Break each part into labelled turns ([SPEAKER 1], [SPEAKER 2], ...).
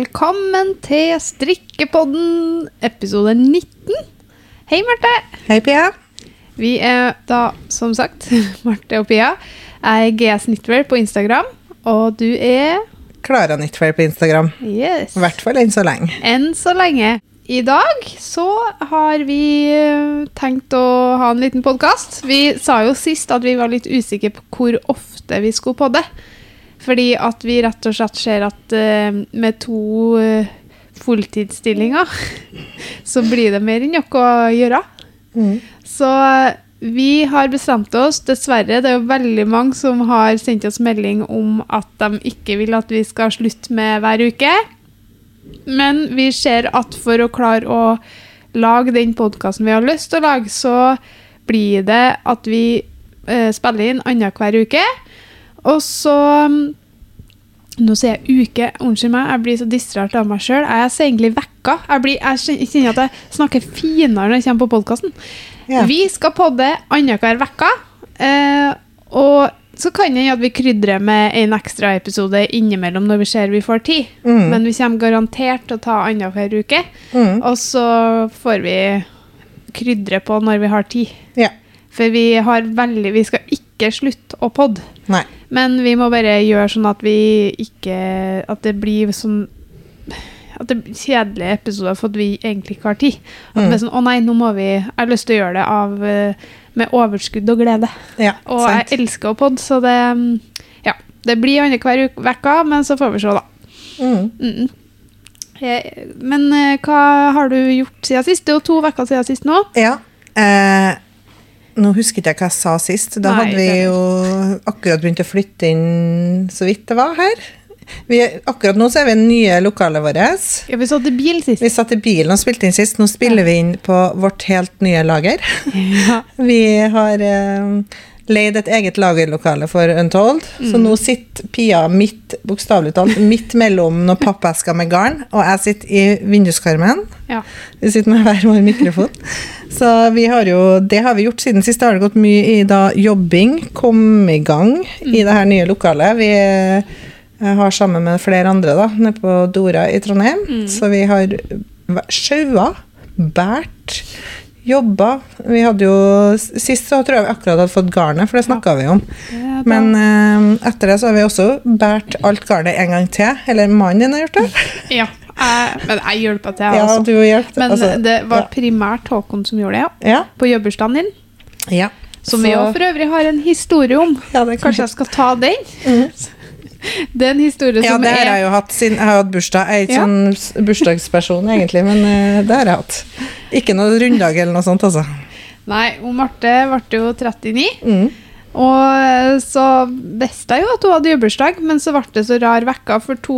[SPEAKER 1] Velkommen til Strikkepodden, episode 19. Hei, Marte.
[SPEAKER 2] Hei, Pia.
[SPEAKER 1] Vi er da, som sagt, Marte og Pia. Jeg er GS Knitwear på Instagram, og du er
[SPEAKER 2] Klara Knitwear på Instagram.
[SPEAKER 1] Yes.
[SPEAKER 2] I hvert fall enn så lenge.
[SPEAKER 1] Enn så lenge. I dag så har vi eh, tenkt å ha en liten podkast. Vi sa jo sist at vi var litt usikre på hvor ofte vi skulle podde. Fordi at vi rett og slett ser at uh, med to uh, fulltidsstillinger så blir det mer enn nok å gjøre. Så eh, vi har bestemt oss, dessverre, det er jo veldig mange som har sendt oss melding om at de ikke vil at vi skal slutte med hver uke. Men vi ser at for å klare å lage den podkasten vi har lyst til å lage, så blir det at vi eh, spiller inn annenhver uke. Og så mm, Nå sier jeg uke. Unnskyld meg, jeg blir så distrahert av meg sjøl. Jeg er egentlig vekka. Jeg, blir, jeg kjenner at jeg snakker finere når jeg kommer på podkasten.
[SPEAKER 2] Ja.
[SPEAKER 1] Vi skal podde annenhver uke. Eh, og så kan det hende at vi krydrer med en ekstra episode innimellom når vi ser vi får tid.
[SPEAKER 2] Mm.
[SPEAKER 1] Men vi kommer garantert til å ta annenhver uke.
[SPEAKER 2] Mm.
[SPEAKER 1] Og så får vi krydre på når vi har tid.
[SPEAKER 2] Ja.
[SPEAKER 1] For vi har veldig Vi skal ikke slutte å podde.
[SPEAKER 2] Nei.
[SPEAKER 1] Men vi må bare gjøre sånn at vi ikke At det blir sånn At det blir kjedelige episoder for at vi egentlig ikke har tid. At
[SPEAKER 2] Mm.
[SPEAKER 1] vi er sånn Å nei, nå må vi Jeg har lyst til å gjøre det av eh, med overskudd og glede.
[SPEAKER 2] Ja,
[SPEAKER 1] Og
[SPEAKER 2] sant.
[SPEAKER 1] jeg elsker å podde, så det Ja. Det blir annenhver uke, men så får vi se, da.
[SPEAKER 2] Mm.
[SPEAKER 1] Mm Men eh, hva har du gjort siden sist? Det er jo to uker siden sist nå.
[SPEAKER 2] Ja. Eh, nå husker ikke jeg hva jeg sa sist. Da
[SPEAKER 1] Nei,
[SPEAKER 2] hadde vi jo akkurat begynt å flytte inn så vidt det var her. Vi, akkurat nå så er vi i nye lokalet vårt.
[SPEAKER 1] Ja, vi satt i bil sist.
[SPEAKER 2] Vi satt i bilen og spilte inn sist. Nå spiller vi inn på vårt helt nye lager.
[SPEAKER 1] Ja.
[SPEAKER 2] Vi har eh, leid et eget lagerlokale for Untold, så
[SPEAKER 1] Mm.
[SPEAKER 2] nå sitter Pia midt, bokstavelig talt, midt mellom noen pappesker med garn, og jeg sitter i vinduskarmen.
[SPEAKER 1] ja.
[SPEAKER 2] Vi sitter med hver vår mikrofon. Så vi har jo, det har vi gjort siden sist. Det har det gått mye i da jobbing, kom i gang i det her nye lokalet. Vi har sammen med flere andre da, nede på Dora i Trondheim. Så vi har sjaua, bært, jobba. Vi hadde jo, Sist så tror jeg vi akkurat hadde fått garnet, for det snakka vi om.
[SPEAKER 1] Er.
[SPEAKER 2] Men eh, etter det så har vi også båret alt garnet en gang til. Eller mannen din har gjort det.
[SPEAKER 1] Ja, jeg, men jeg hjelper til, jeg
[SPEAKER 2] Ja,
[SPEAKER 1] også.
[SPEAKER 2] du hjelpte.
[SPEAKER 1] Men
[SPEAKER 2] altså,
[SPEAKER 1] det var
[SPEAKER 2] ja.
[SPEAKER 1] primært Håkon som gjorde det, ja.
[SPEAKER 2] Ja.
[SPEAKER 1] På jobberstanden din.
[SPEAKER 2] ja.
[SPEAKER 1] Som vi òg for øvrig har en historie om.
[SPEAKER 2] Ja, kan
[SPEAKER 1] Kanskje jeg skal ta den? Det er en historie
[SPEAKER 2] Ja,
[SPEAKER 1] som
[SPEAKER 2] det har
[SPEAKER 1] er
[SPEAKER 2] jeg jo hatt Sin, jeg har hatt bursdag. Jeg er ikke
[SPEAKER 1] Ja.
[SPEAKER 2] sånn bursdagsperson egentlig, men uh, det har jeg hatt. Ikke noe runddag eller noe sånt, altså.
[SPEAKER 1] Nei, og Marte ble jo 39.
[SPEAKER 2] Mm.
[SPEAKER 1] Og så visste jeg jo at hun hadde jubileumsdag, men så ble det så rar vekka for to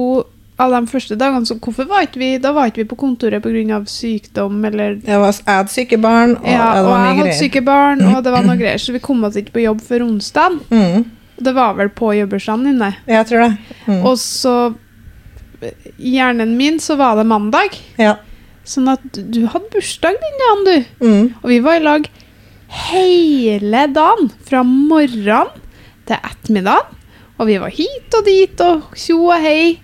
[SPEAKER 1] av de første dagene. Så hvorfor var ikke vi Da var ikke vi på kontoret pga. sykdom eller
[SPEAKER 2] Jeg, var, jeg hadde syke barn, og
[SPEAKER 1] Ja, og jeg hadde
[SPEAKER 2] greier.
[SPEAKER 1] syke barn, og det var noe greier, så vi kom oss ikke på jobb før onsdag.
[SPEAKER 2] Mm.
[SPEAKER 1] Det var vel på jobbursdagen din, det.
[SPEAKER 2] Jeg tror det. Mm.
[SPEAKER 1] Og så I hjernen min så var det mandag.
[SPEAKER 2] Ja.
[SPEAKER 1] Sånn at du- du hadde bursdag den dagen, du.
[SPEAKER 2] Mm.
[SPEAKER 1] Og vi var i lag hele dagen. Fra morgenen til ettermiddagen. Og vi var hit og dit og tjo og hei.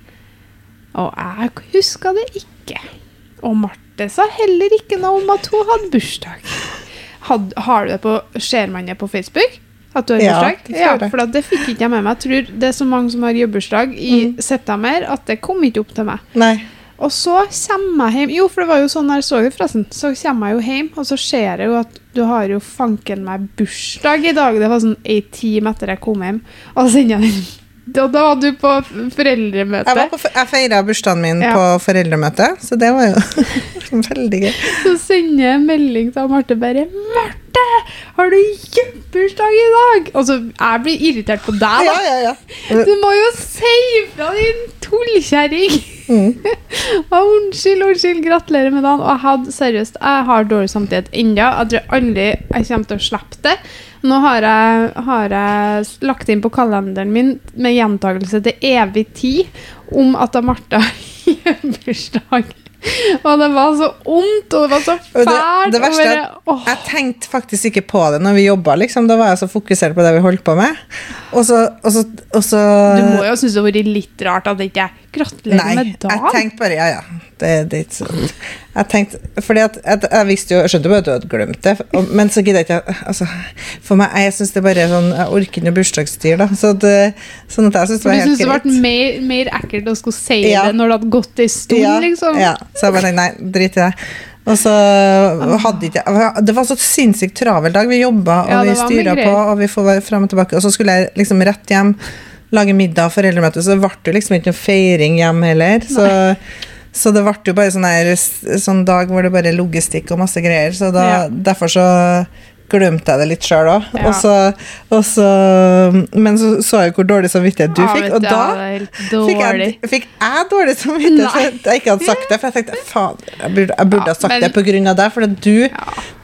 [SPEAKER 1] Og jeg huska det ikke. Og Marte sa heller ikke noe om at hun hadde bursdag. Had, har du det på, Ser man det på Facebook? At du har
[SPEAKER 2] Ja,
[SPEAKER 1] bursdag?
[SPEAKER 2] jeg.
[SPEAKER 1] for det fikk ikke jeg med meg. Jeg tror det er så mange som har jobbursdag i
[SPEAKER 2] Mm.
[SPEAKER 1] september at det kom ikke opp til meg.
[SPEAKER 2] Nei.
[SPEAKER 1] Og så kommer jeg hjem Jo, for det var jo sånn jeg så det, forresten. Så kommer jeg jo hjem, og så ser jeg jo at du har jo fanken meg bursdag i dag. Det var sånn ei time etter jeg kom hjem. Og så sender jeg. Da, da var du på foreldremøte.
[SPEAKER 2] Jeg, var på, jeg feira bursdagen min
[SPEAKER 1] Ja.
[SPEAKER 2] på foreldremøte, så det var jo veldig gøy.
[SPEAKER 1] Så sender jeg en melding til Marte bare 'Marte, har du jobbursdag i dag?' Og så jeg blir irritert på deg, da.
[SPEAKER 2] Ja, ja, ja.
[SPEAKER 1] Du må jo si ifra, din tullkjerring!
[SPEAKER 2] Mm.
[SPEAKER 1] Unnskyld, unnskyld, gratulerer med dagen. Og jeg hadde seriøst, jeg har dårlig samvittighet ennå. Jeg tror aldri jeg kommer til å slippe det. Nå har jeg, har jeg lagt inn på kalenderen min med gjentakelse til evig tid om at Marte har bursdag. Og det var så ondt, og det var så
[SPEAKER 2] fælt. det, det verste er at jeg tenkte faktisk ikke på det når vi jobba. Liksom. Da var jeg så fokusert på det vi holdt på med. Og så, og så, og så
[SPEAKER 1] Du må jo synes det har vært litt rart at det ikke er gratulerer
[SPEAKER 2] Nei, jeg tenkte bare ja, ja. Det, det er ikke sånn. Jeg tenkte, fordi at jeg, jeg visste jo, jeg skjønte jo at du hadde glemt det, og, men så gidder jeg ikke altså, For meg, jeg syns det bare er sånn Jeg orker ikke noe bursdagsstyr, da. Så det, sånn at jeg syns det var
[SPEAKER 1] For
[SPEAKER 2] greit.
[SPEAKER 1] du
[SPEAKER 2] helt
[SPEAKER 1] syns det ble mer, mer ekkelt å skulle si
[SPEAKER 2] Ja.
[SPEAKER 1] det når det hadde gått en stund,
[SPEAKER 2] ja,
[SPEAKER 1] liksom?
[SPEAKER 2] ja. Så jeg bare tenkte nei, drit i det. Og så hadde ikke Det var så sinnssykt travel dag. Vi jobba, og
[SPEAKER 1] Ja,
[SPEAKER 2] vi styra på, og vi får være fram og tilbake. Og så skulle jeg liksom rett hjem, lage middag, foreldremøte, så det ble jo liksom ikke noe feiring hjem heller. Så, så det ble jo bare sånn her sånn dag hvor det bare er logistikk og masse greier. Så da,
[SPEAKER 1] Ja.
[SPEAKER 2] derfor så glemte jeg det litt sjøl òg. Men så så jeg hvor dårlig samvittighet du
[SPEAKER 1] Ja,
[SPEAKER 2] fikk, og da Fikk jeg, fikk jeg dårlig samvittighet for at jeg ikke hadde sagt det? For jeg tenkte faen, jeg burde, jeg burde
[SPEAKER 1] Ja,
[SPEAKER 2] ha sagt
[SPEAKER 1] men-
[SPEAKER 2] det av deg, for du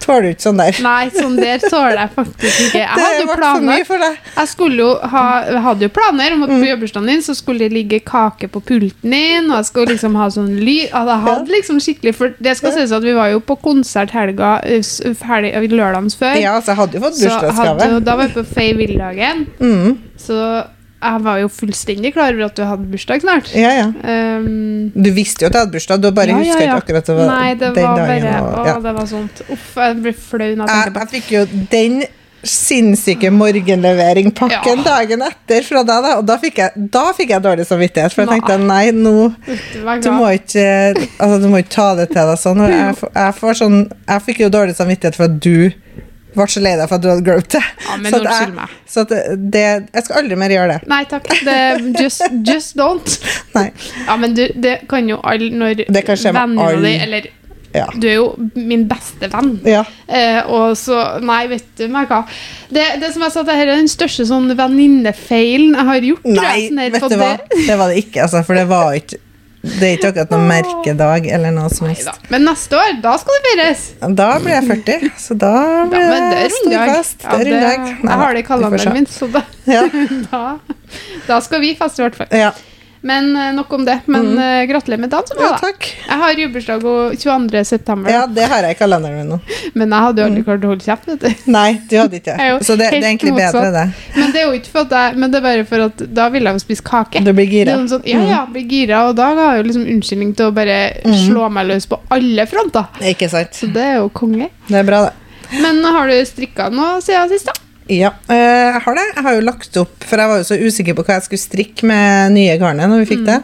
[SPEAKER 2] tåler du ikke sånn der.
[SPEAKER 1] Nei, sånn der tåler jeg faktisk ikke. Jeg hadde jo
[SPEAKER 2] for
[SPEAKER 1] planer.
[SPEAKER 2] for.
[SPEAKER 1] Jeg skulle jo ha, hadde jo planer om at
[SPEAKER 2] Mm.
[SPEAKER 1] på jobbursdagen din så skulle det ligge kake på pulten din, og jeg skulle liksom ha sånn lyd Jeg hadde liksom skikkelig For det skal sies at vi var jo på konsert helga helg, før.
[SPEAKER 2] Ja, så jeg hadde jo fått bursdagsgave.
[SPEAKER 1] da var vi på Fei Villdagen,
[SPEAKER 2] Mm.
[SPEAKER 1] så jeg var jo fullstendig klar over at du hadde bursdag snart.
[SPEAKER 2] Ja, ja.
[SPEAKER 1] Um,
[SPEAKER 2] Du visste jo at jeg hadde bursdag, du bare
[SPEAKER 1] ja,
[SPEAKER 2] husker ikke akkurat det var
[SPEAKER 1] Nei, det
[SPEAKER 2] den
[SPEAKER 1] var
[SPEAKER 2] dagen.
[SPEAKER 1] bare
[SPEAKER 2] og,
[SPEAKER 1] Å, det var sånt. Uff, jeg blir flau når jeg tenker på
[SPEAKER 2] jeg fikk jo den sinnssyke morgenlevering-pakken
[SPEAKER 1] Ja.
[SPEAKER 2] dagen etter fra deg, da, og da fikk jeg, da fikk jeg dårlig samvittighet. For jeg tenkte nei, nå Du må ikke, altså, du må ikke ta det til deg sånn. Jeg, jeg, får sånn. jeg fikk jo dårlig samvittighet for at du ble så lei deg for at du hadde gropet det.
[SPEAKER 1] Ja, men
[SPEAKER 2] så at jeg,
[SPEAKER 1] meg.
[SPEAKER 2] så at det, jeg skal aldri mer gjøre det.
[SPEAKER 1] Nei takk. Det, just, just don't.
[SPEAKER 2] Nei.
[SPEAKER 1] Ja, men du, det kan jo alle når
[SPEAKER 2] Det kan skje med alle.
[SPEAKER 1] Eller
[SPEAKER 2] Ja.
[SPEAKER 1] du er jo min beste venn.
[SPEAKER 2] ja.
[SPEAKER 1] Eh, og så Nei, vet du meg hva. Det, det som jeg sa, det her er den største sånn venninnefeilen jeg har gjort.
[SPEAKER 2] Nei,
[SPEAKER 1] jeg, sånn
[SPEAKER 2] vet du hva?
[SPEAKER 1] det.
[SPEAKER 2] Det var det ikke, altså. For det var ikke Det er ikke akkurat noen merkedag eller noe som helst.
[SPEAKER 1] Men neste år, da skal det feires.
[SPEAKER 2] Da blir jeg 40, så da blir
[SPEAKER 1] men det
[SPEAKER 2] storfest.
[SPEAKER 1] Ja,
[SPEAKER 2] Det er
[SPEAKER 1] jeg har det i kalenderen min, så da,
[SPEAKER 2] Ja.
[SPEAKER 1] da, da skal vi feste, i hvert fall.
[SPEAKER 2] ja.
[SPEAKER 1] Men eh, nok om det. Men eh, gratulerer med dagen,
[SPEAKER 2] ja, takk.
[SPEAKER 1] Jeg har jubileumsdag og 22. september,
[SPEAKER 2] Ja, det har jeg i kalenderen min nå.
[SPEAKER 1] men jeg hadde jo aldri klart å holde kjeft. vet du.
[SPEAKER 2] Nei, du hadde ikke det. Så det, det er
[SPEAKER 1] egentlig
[SPEAKER 2] egentlig bedre, det.
[SPEAKER 1] Men det er jo ikke for at jeg, men det er bare for at da vil jeg jo spise kake.
[SPEAKER 2] Du blir gira.
[SPEAKER 1] sånn, ja, ja, blir gira, og da har jeg jo liksom unnskyldning til å bare slå meg løs på alle fronter.
[SPEAKER 2] Ikke sant?
[SPEAKER 1] Så det er jo konge.
[SPEAKER 2] Det er bra, det.
[SPEAKER 1] Men har du strikka noe siden sist, da?
[SPEAKER 2] Ja, eh, jeg har det. Jeg har jo lagt opp, for jeg var jo så usikker på hva jeg skulle strikke med nye garnet når vi fikk det.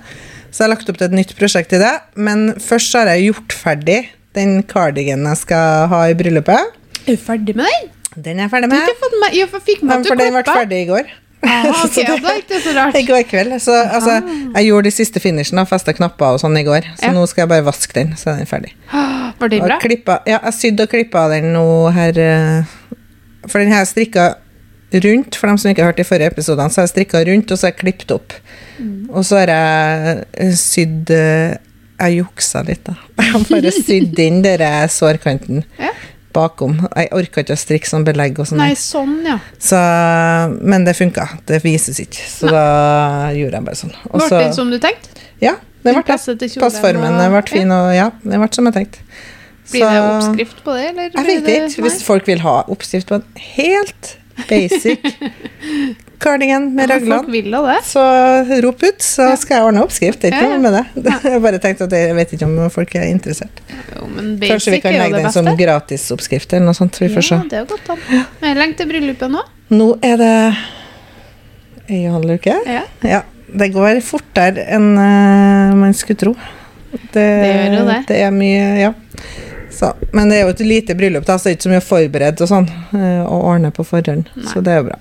[SPEAKER 2] Så jeg har lagt opp til et nytt prosjekt i det. Men først har jeg gjort ferdig den cardiganen jeg skal ha i bryllupet.
[SPEAKER 1] Er du ferdig med den?
[SPEAKER 2] Den er jeg ferdig med.
[SPEAKER 1] Du ikke fått med, Jeg fikk med at du
[SPEAKER 2] for den ble ferdig i går.
[SPEAKER 1] Ah,
[SPEAKER 2] det-
[SPEAKER 1] er ikke så rart.
[SPEAKER 2] I går kveld. Så altså, jeg gjorde de siste finishen og festa knapper og sånn i går. Så
[SPEAKER 1] Ja.
[SPEAKER 2] nå skal jeg bare vaske den, så er den ferdig.
[SPEAKER 1] Var det bra?
[SPEAKER 2] Klippa, ja, jeg sydde og klippa den nå her eh, For den har jeg strikka rundt, for dem som ikke har hørt de forrige episodene, så har jeg strikka rundt, og så har jeg klippet opp.
[SPEAKER 1] Mm.
[SPEAKER 2] Og så har jeg sydd eh, Jeg juksa litt, da. Jeg har bare sydd inn den sårkanten
[SPEAKER 1] Ja.
[SPEAKER 2] bakom. Jeg orka ikke å strikke sånn belegg og sånn.
[SPEAKER 1] Nei, sånn, ja.
[SPEAKER 2] Så, men det funka. Det vises ikke. Så da gjorde jeg bare sånn. Og
[SPEAKER 1] Ble
[SPEAKER 2] så-
[SPEAKER 1] det som du tenkte?
[SPEAKER 2] ja, det ble det. Passformen ble fin, og ja, det ble som jeg tenkte.
[SPEAKER 1] Blir det oppskrift på det, eller?
[SPEAKER 2] Jeg vet
[SPEAKER 1] det-
[SPEAKER 2] ikke. Hvis folk vil ha oppskrift på en helt basic cardigan med
[SPEAKER 1] Ja,
[SPEAKER 2] raglan,
[SPEAKER 1] det.
[SPEAKER 2] så rop ut, så skal jeg ordne oppskrift. Det er ikke noe med det. Jeg bare tenkt at jeg vet ikke om folk er interessert.
[SPEAKER 1] Jo, men
[SPEAKER 2] Kanskje vi kan legge den som gratisoppskrift eller noe sånt. Vi får se.
[SPEAKER 1] Ja, det er godt an. Men lenge til bryllupet nå?
[SPEAKER 2] Nå er det ei og en halv uke.
[SPEAKER 1] Ja.
[SPEAKER 2] Ja, det går fortere enn eh, man skulle tro. Det,
[SPEAKER 1] gjør jo det.
[SPEAKER 2] Det er mye, ja. Så, men det er jo et lite bryllup, da, så det er ikke så mye å forberede og sånn, eh, og ordne på forhånd.
[SPEAKER 1] Nei.
[SPEAKER 2] Så det er jo bra.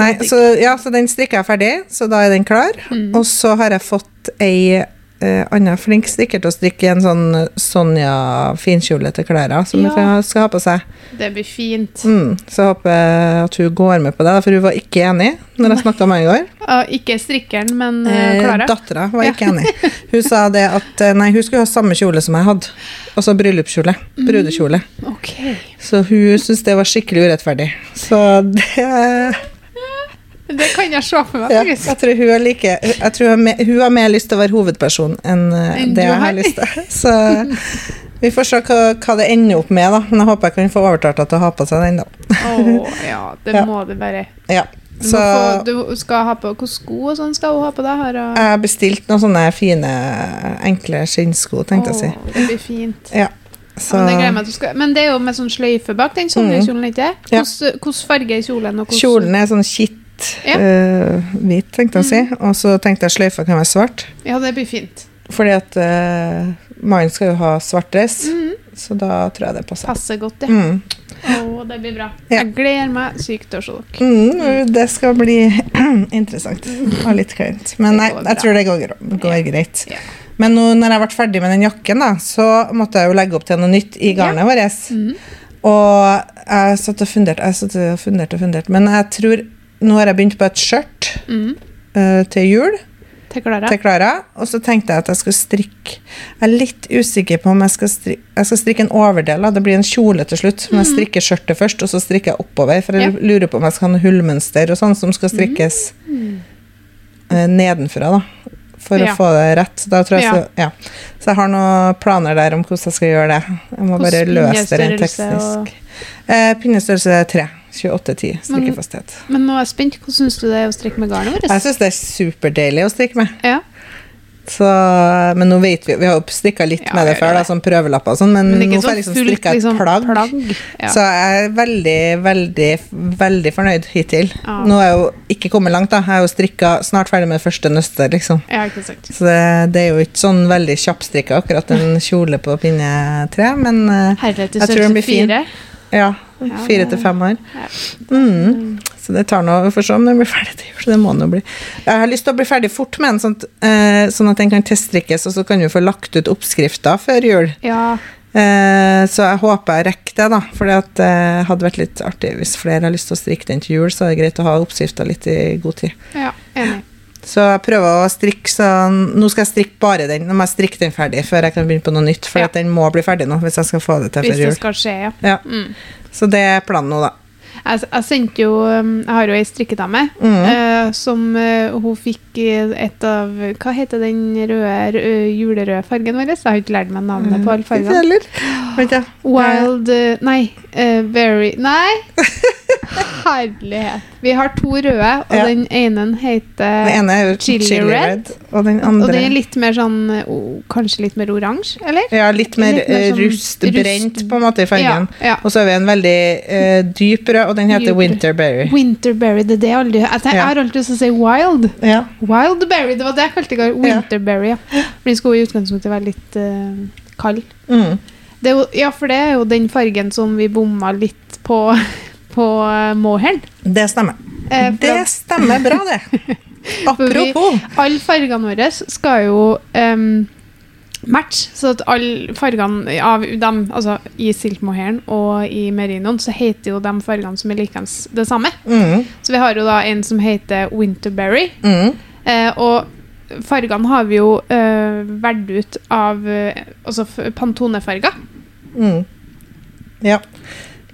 [SPEAKER 2] Nei, så, ja, så den strikka jeg ferdig, så da er den klar.
[SPEAKER 1] Mm.
[SPEAKER 2] Og så har jeg fått ei eh, annen flink strikker til å strikke en sånn Sonja finkjolete Klara, som
[SPEAKER 1] Ja.
[SPEAKER 2] hun skal ha på seg.
[SPEAKER 1] Det blir fint.
[SPEAKER 2] Mm, så jeg håper at hun går med på det, for hun var ikke enig når jeg snakka med henne i går.
[SPEAKER 1] Ja, ikke strikkeren, men uh,
[SPEAKER 2] Eh, Dattera var ikke enig. Hun sa det at eh, nei, hun skulle ha samme kjole som jeg hadde. Altså bryllupskjole.
[SPEAKER 1] Mm. okay.
[SPEAKER 2] Så hun syntes det var skikkelig urettferdig. Så det
[SPEAKER 1] Det kan jeg se for meg.
[SPEAKER 2] Ja, jeg tror hun har like Jeg tror hun hun har mer lyst til å være hovedperson enn eh,
[SPEAKER 1] Enn
[SPEAKER 2] det jeg
[SPEAKER 1] har.
[SPEAKER 2] lyst til. Så vi får se hva, hva det ender opp med, da. Men jeg håper jeg kan få overtalt henne til å ha på seg den, da.
[SPEAKER 1] Oh, ja, det
[SPEAKER 2] Ja.
[SPEAKER 1] må du bare.
[SPEAKER 2] Ja. Så
[SPEAKER 1] du, få, du skal ha på Hvilke sko og sånn skal hun ha på deg? Hun-
[SPEAKER 2] jeg har bestilt noen sånne fine, enkle skinnsko, tenkte jeg å si.
[SPEAKER 1] Det blir fint.
[SPEAKER 2] Ja.
[SPEAKER 1] Ja, men, det skal. men det er jo med sånn sløyfe bak den sommerkjolen, ikke
[SPEAKER 2] Mm. Ja.
[SPEAKER 1] Hvordan farge er kjolen? Og
[SPEAKER 2] kjolen er sånn kitt
[SPEAKER 1] Ja. Mm.
[SPEAKER 2] eh, hvit, tenkte jeg å si. Og så tenkte jeg sløyfa kan være svart.
[SPEAKER 1] Ja, det blir fint.
[SPEAKER 2] Fordi at uh, mannen skal jo ha svart dress,
[SPEAKER 1] mm.
[SPEAKER 2] så da tror jeg det passer.
[SPEAKER 1] Passer godt, ja.
[SPEAKER 2] Mm.
[SPEAKER 1] Oh, det blir bra.
[SPEAKER 2] Ja.
[SPEAKER 1] Jeg gleder meg sykt til å se dere.
[SPEAKER 2] Mm, det skal bli interessant og litt kleint. Men nei, jeg
[SPEAKER 1] bra.
[SPEAKER 2] tror det går, går greit.
[SPEAKER 1] Ja.
[SPEAKER 2] Men nå, når jeg ble ferdig med den jakken, da, så måtte jeg jo legge opp til noe nytt i garnet vårt.
[SPEAKER 1] Mm.
[SPEAKER 2] Og jeg satt og funderte jeg satt og funderte og funderte. Men jeg tror Nå har jeg begynt på et skjørt
[SPEAKER 1] mm.
[SPEAKER 2] eh, til jul
[SPEAKER 1] Til Klara.
[SPEAKER 2] til Klara. Og så tenkte jeg at jeg skulle strikke Jeg er litt usikker på om jeg skal strikke, jeg skal strikke en overdel. Det blir en kjole til slutt. Men jeg strikker skjørtet først, og så strikker jeg oppover. For jeg
[SPEAKER 1] Ja.
[SPEAKER 2] lurer på om jeg skal ha noe hullmønster og sånn som skal strikkes eh, nedenfra, da. For
[SPEAKER 1] Ja.
[SPEAKER 2] å få det rett. Jeg
[SPEAKER 1] Ja.
[SPEAKER 2] så, ja. så jeg har noen planer der om hvordan jeg skal gjøre det. Jeg må bare løse det rent
[SPEAKER 1] pinnestørrelse og-
[SPEAKER 2] Eh, pinnestørrelse tre. 3. 28-10 strikkefasthet.
[SPEAKER 1] Men nå er jeg spent. Hvordan syns du det er å strikke med garnet vårt?
[SPEAKER 2] Jeg syns det er superdeilig å strikke med.
[SPEAKER 1] Ja.
[SPEAKER 2] Så, men nå vet vi Vi har jo strikka litt
[SPEAKER 1] Ja,
[SPEAKER 2] med det før, da, som prøvelapper og sånn, men,
[SPEAKER 1] Men
[SPEAKER 2] nå
[SPEAKER 1] ikke
[SPEAKER 2] får
[SPEAKER 1] sånn
[SPEAKER 2] jeg liksom strikka et
[SPEAKER 1] liksom,
[SPEAKER 2] plagg.
[SPEAKER 1] plagg. Ja.
[SPEAKER 2] Så jeg er veldig, veldig, veldig fornøyd hittil.
[SPEAKER 1] Ja.
[SPEAKER 2] Nå er jeg jo ikke kommet langt, da. Jeg er jo strikka snart ferdig med første nøstet, liksom.
[SPEAKER 1] ja.
[SPEAKER 2] Så det, det er jo ikke sånn veldig kjappstrikka, akkurat en kjole på pinne tre, men
[SPEAKER 1] uh,
[SPEAKER 2] Jeg tror den blir fin. ja. Fire til fem år. Mm. Så det tar nå for sånn om den blir ferdig til jul. så Det må den jo bli. Jeg har lyst til å bli ferdig fort med den, sånn eh, sånn at den kan teststrikkes, og så kan du få lagt ut oppskrifter før jul.
[SPEAKER 1] Ja.
[SPEAKER 2] Eh, så jeg håper jeg rekker det, da. For det eh, hadde vært litt artig hvis flere har lyst til å strikke den til jul, så er det greit å ha oppskrifter litt i god tid.
[SPEAKER 1] ja, enig.
[SPEAKER 2] Så jeg prøver å strikke sånn Nå skal jeg strikke bare den. Nå må jeg strikke den ferdig før jeg kan begynne på noe nytt. For
[SPEAKER 1] Ja.
[SPEAKER 2] den må bli ferdig nå hvis jeg skal få det til
[SPEAKER 1] Hvis
[SPEAKER 2] før
[SPEAKER 1] det
[SPEAKER 2] jul.
[SPEAKER 1] skal skje, ja.
[SPEAKER 2] Ja.
[SPEAKER 1] Mm.
[SPEAKER 2] Så det er planen nå, da.
[SPEAKER 1] Jeg, jeg jo um, Jeg har jo ei strikkedame
[SPEAKER 2] mm.
[SPEAKER 1] uh, som uh, hun fikk et av Hva heter den røde, uh, julerøde fargen vår? Jeg har ikke lært meg navnet på alle
[SPEAKER 2] Ikke
[SPEAKER 1] fargene.
[SPEAKER 2] heller. Vent, ja.
[SPEAKER 1] Wild eh, Nei. very Nei! Herlighet. Vi har to røde, og
[SPEAKER 2] Ja.
[SPEAKER 1] den ene heter
[SPEAKER 2] Den ene er
[SPEAKER 1] Chili
[SPEAKER 2] chili,
[SPEAKER 1] red.
[SPEAKER 2] red, og den
[SPEAKER 1] Og
[SPEAKER 2] andre
[SPEAKER 1] den er litt mer sånn oh, Kanskje litt mer oransje, eller?
[SPEAKER 2] Ja, litt mer,
[SPEAKER 1] litt mer
[SPEAKER 2] eh,
[SPEAKER 1] sånn
[SPEAKER 2] rustbrent,
[SPEAKER 1] rust-
[SPEAKER 2] på en måte, i fargen.
[SPEAKER 1] Ja, ja.
[SPEAKER 2] Og så har vi en veldig uh, dyp rød, og den heter
[SPEAKER 1] Dyp.
[SPEAKER 2] Winterberry.
[SPEAKER 1] Winterberry, det er det jeg aldri Jeg, tenker, jeg har alltid lyst til å si wild.
[SPEAKER 2] Ja.
[SPEAKER 1] Wildberry, det var det jeg kalte det. Winterberry, ja. For den skulle i utgangspunktet være litt uh, kald.
[SPEAKER 2] Mm.
[SPEAKER 1] Det jo, ja, for det er jo den fargen som vi bomma litt på på uh.
[SPEAKER 2] Det stemmer.
[SPEAKER 1] Eh,
[SPEAKER 2] det
[SPEAKER 1] at
[SPEAKER 2] stemmer bra, det. Apropos.
[SPEAKER 1] alle fargene våre skal jo um, matche, så at alle fargene av dem, altså i silkmohairen og i merinoen, så heter jo de fargene som er likens det samme.
[SPEAKER 2] Mm.
[SPEAKER 1] Så vi har jo da en som heter Winterberry,
[SPEAKER 2] Mm.
[SPEAKER 1] Eh, og fargene har vi jo eh, valgt ut av eh, altså. Pantone-farger.
[SPEAKER 2] Mm. Ja.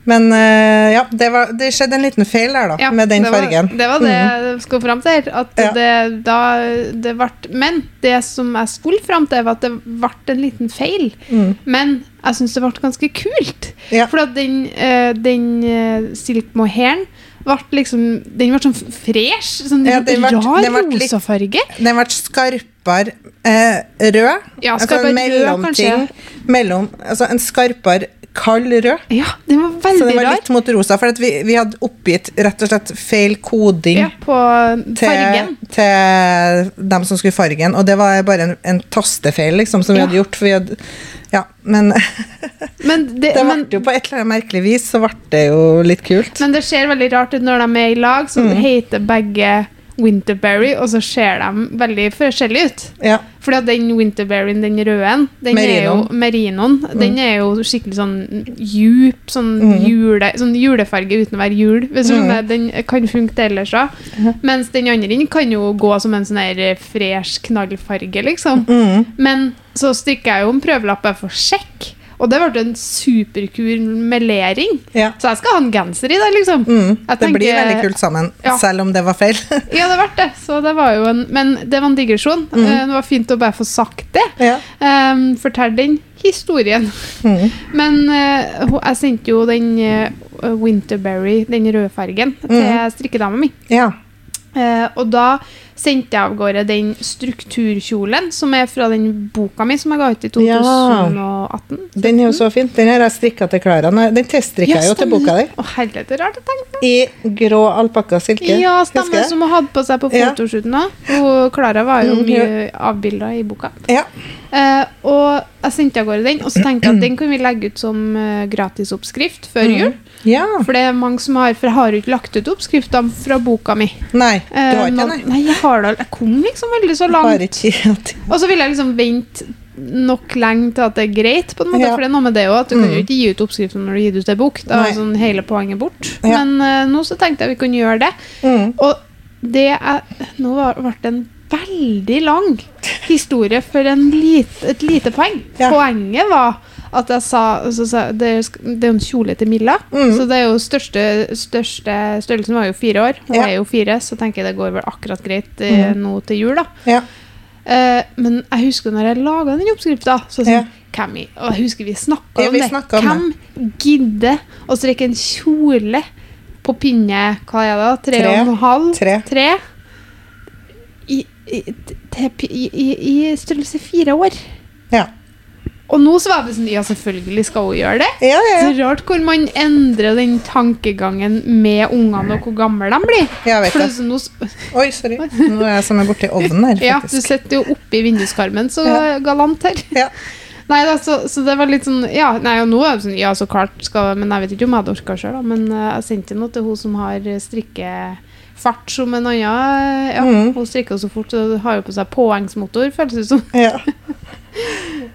[SPEAKER 2] Men uh, ja, det, var, det skjedde en liten feil der, da,
[SPEAKER 1] Ja,
[SPEAKER 2] med den
[SPEAKER 1] det var,
[SPEAKER 2] fargen.
[SPEAKER 1] Det var det jeg skulle fram til. At
[SPEAKER 2] Ja.
[SPEAKER 1] det, da, det ble, men det som jeg skulle fram til, var at det ble en liten feil.
[SPEAKER 2] Mm.
[SPEAKER 1] Men jeg syns det ble ganske kult.
[SPEAKER 2] Ja.
[SPEAKER 1] For at den, uh, den uh, silkmohairen ble liksom Den ble sånn fresh. Sånn
[SPEAKER 2] Ja, den ble-
[SPEAKER 1] rar
[SPEAKER 2] den ble litt-
[SPEAKER 1] rosa.
[SPEAKER 2] Den ble skarpere eh, rød.
[SPEAKER 1] Ja,
[SPEAKER 2] altså
[SPEAKER 1] skarpere
[SPEAKER 2] altså,
[SPEAKER 1] rød,
[SPEAKER 2] kanskje. Mellom, altså en skarpere kald rød.
[SPEAKER 1] Ja, den var
[SPEAKER 2] Så
[SPEAKER 1] det
[SPEAKER 2] den var litt mot rosa, for vi, vi hadde oppgitt rett og slett feil koding
[SPEAKER 1] Ja, på
[SPEAKER 2] til,
[SPEAKER 1] fargen.
[SPEAKER 2] til dem som skulle fargen, og det var bare en, en tastefeil liksom, som vi
[SPEAKER 1] Ja.
[SPEAKER 2] hadde gjort. For vi hadde, ja, men
[SPEAKER 1] Men det,
[SPEAKER 2] det ble jo på et eller annet merkelig vis, så ble det jo litt kult.
[SPEAKER 1] men det ser veldig rart ut når de er i lag, så
[SPEAKER 2] Mm.
[SPEAKER 1] heter begge Winterberry, og så ser de veldig forskjellige ut.
[SPEAKER 2] Ja,
[SPEAKER 1] Fordi at den Winterberryen, den røde, den er jo
[SPEAKER 2] Merinoen.
[SPEAKER 1] mm. den er jo skikkelig sånn djup, sånn,
[SPEAKER 2] Mm.
[SPEAKER 1] jule, sånn julefarge uten å være jul.
[SPEAKER 2] Mm.
[SPEAKER 1] Den kan funke til ellers òg. Mens den andre kan jo gå som en sånn her fresh knallfarge, liksom.
[SPEAKER 2] mm,
[SPEAKER 1] Men så strikker jeg jo en prøvelapp bare for å sjekke. Og det ble en superkul melering.
[SPEAKER 2] Ja.
[SPEAKER 1] Så jeg skal ha en genser i det, liksom.
[SPEAKER 2] Mm,
[SPEAKER 1] det
[SPEAKER 2] det blir veldig kult sammen,
[SPEAKER 1] Ja.
[SPEAKER 2] selv om det var feil.
[SPEAKER 1] Ja, det ble det. Så det var jo en, men det var en digresjon. Mm. Det var fint å bare få sagt det.
[SPEAKER 2] ja.
[SPEAKER 1] Um, Fortell den historien.
[SPEAKER 2] Mm.
[SPEAKER 1] Men uh, jeg sendte jo den uh, Winterberry, den røde fargen, til strikkedama mi.
[SPEAKER 2] ja.
[SPEAKER 1] Uh, og da sendte jeg av gårde den strukturkjolen, som er fra den boka mi som jeg ga ut i
[SPEAKER 2] Ja.
[SPEAKER 1] 2018.
[SPEAKER 2] Den er jo så fin. Den har jeg strikka til Klara. Den teststrikka jeg jo til boka di. I grå alpakka silke.
[SPEAKER 1] Ja, stemmer. Som hun hadde på seg på
[SPEAKER 2] Ja.
[SPEAKER 1] fotoshooten òg. Og Klara var jo
[SPEAKER 2] Mm,
[SPEAKER 1] mye avbilda i boka.
[SPEAKER 2] Ja.
[SPEAKER 1] Uh, og jeg sendte av gårde den, og så tenkte jeg at den kan vi legge ut som uh, gratisoppskrift før
[SPEAKER 2] Mm.
[SPEAKER 1] jul.
[SPEAKER 2] ja.
[SPEAKER 1] For det er mange som har For jeg har jo ikke lagt ut oppskriftene fra boka mi.
[SPEAKER 2] Nei, du
[SPEAKER 1] Eh,
[SPEAKER 2] har ikke
[SPEAKER 1] noen-
[SPEAKER 2] nei.
[SPEAKER 1] nei, jeg har det Jeg kom liksom veldig så langt. Og så vil jeg liksom vente nok lenge til at det er greit, på en måte.
[SPEAKER 2] Ja.
[SPEAKER 1] For det er noe med det òg, at du kan jo
[SPEAKER 2] Mm.
[SPEAKER 1] ikke gi ut oppskriften når du gir ut en bok. Da er sånn hele poenget bort.
[SPEAKER 2] Ja.
[SPEAKER 1] Men uh, nå så tenkte jeg vi kunne gjøre det.
[SPEAKER 2] mm.
[SPEAKER 1] Og det er Nå ble det en veldig lang historie for en lit, et lite poeng.
[SPEAKER 2] Ja.
[SPEAKER 1] Poenget var at jeg sa, så sa det, det er en kjole til Milla,
[SPEAKER 2] Mm.
[SPEAKER 1] så det er jo største, største Størrelsen var jo fire år. Hun
[SPEAKER 2] Ja.
[SPEAKER 1] er jo fire, så tenker jeg det går vel akkurat greit eh,
[SPEAKER 2] Mm.
[SPEAKER 1] nå til jul, da.
[SPEAKER 2] Ja.
[SPEAKER 1] Eh, men jeg husker når jeg laga den oppskrifta, så sånn
[SPEAKER 2] Ja.
[SPEAKER 1] hvem i, Og jeg husker vi snakka om det.
[SPEAKER 2] om
[SPEAKER 1] Hvem gidder å strekke en kjole på pinne Hva er det? Tre,
[SPEAKER 2] Tre.
[SPEAKER 1] og en halv?
[SPEAKER 2] Tre.
[SPEAKER 1] I, i, i, i, I størrelse fire år. Og nå så var det sånn Ja, selvfølgelig skal hun gjøre det.
[SPEAKER 2] Ja, ja,
[SPEAKER 1] Så rart hvor man endrer den tankegangen med ungene og hvor gamle de blir.
[SPEAKER 2] Jeg vet
[SPEAKER 1] For
[SPEAKER 2] det.
[SPEAKER 1] nå
[SPEAKER 2] Oi, sorry. Nå er jeg som er borti ovnen her,
[SPEAKER 1] ja, du
[SPEAKER 2] faktisk.
[SPEAKER 1] sitter jo oppi vinduskarmen, så galant her.
[SPEAKER 2] Ja.
[SPEAKER 1] Nei da, så, så det var litt sånn Ja, nei, og nå er det sånn Ja, så klart skal Men jeg vet ikke om jeg hadde orka sjøl, da. Men eh, jeg sendte noe til hun som har strikkefart som en annen. Ja,
[SPEAKER 2] mm.
[SPEAKER 1] hun strikker jo så fort, Så har jo på seg påhengsmotor, føles det som.
[SPEAKER 2] Ja.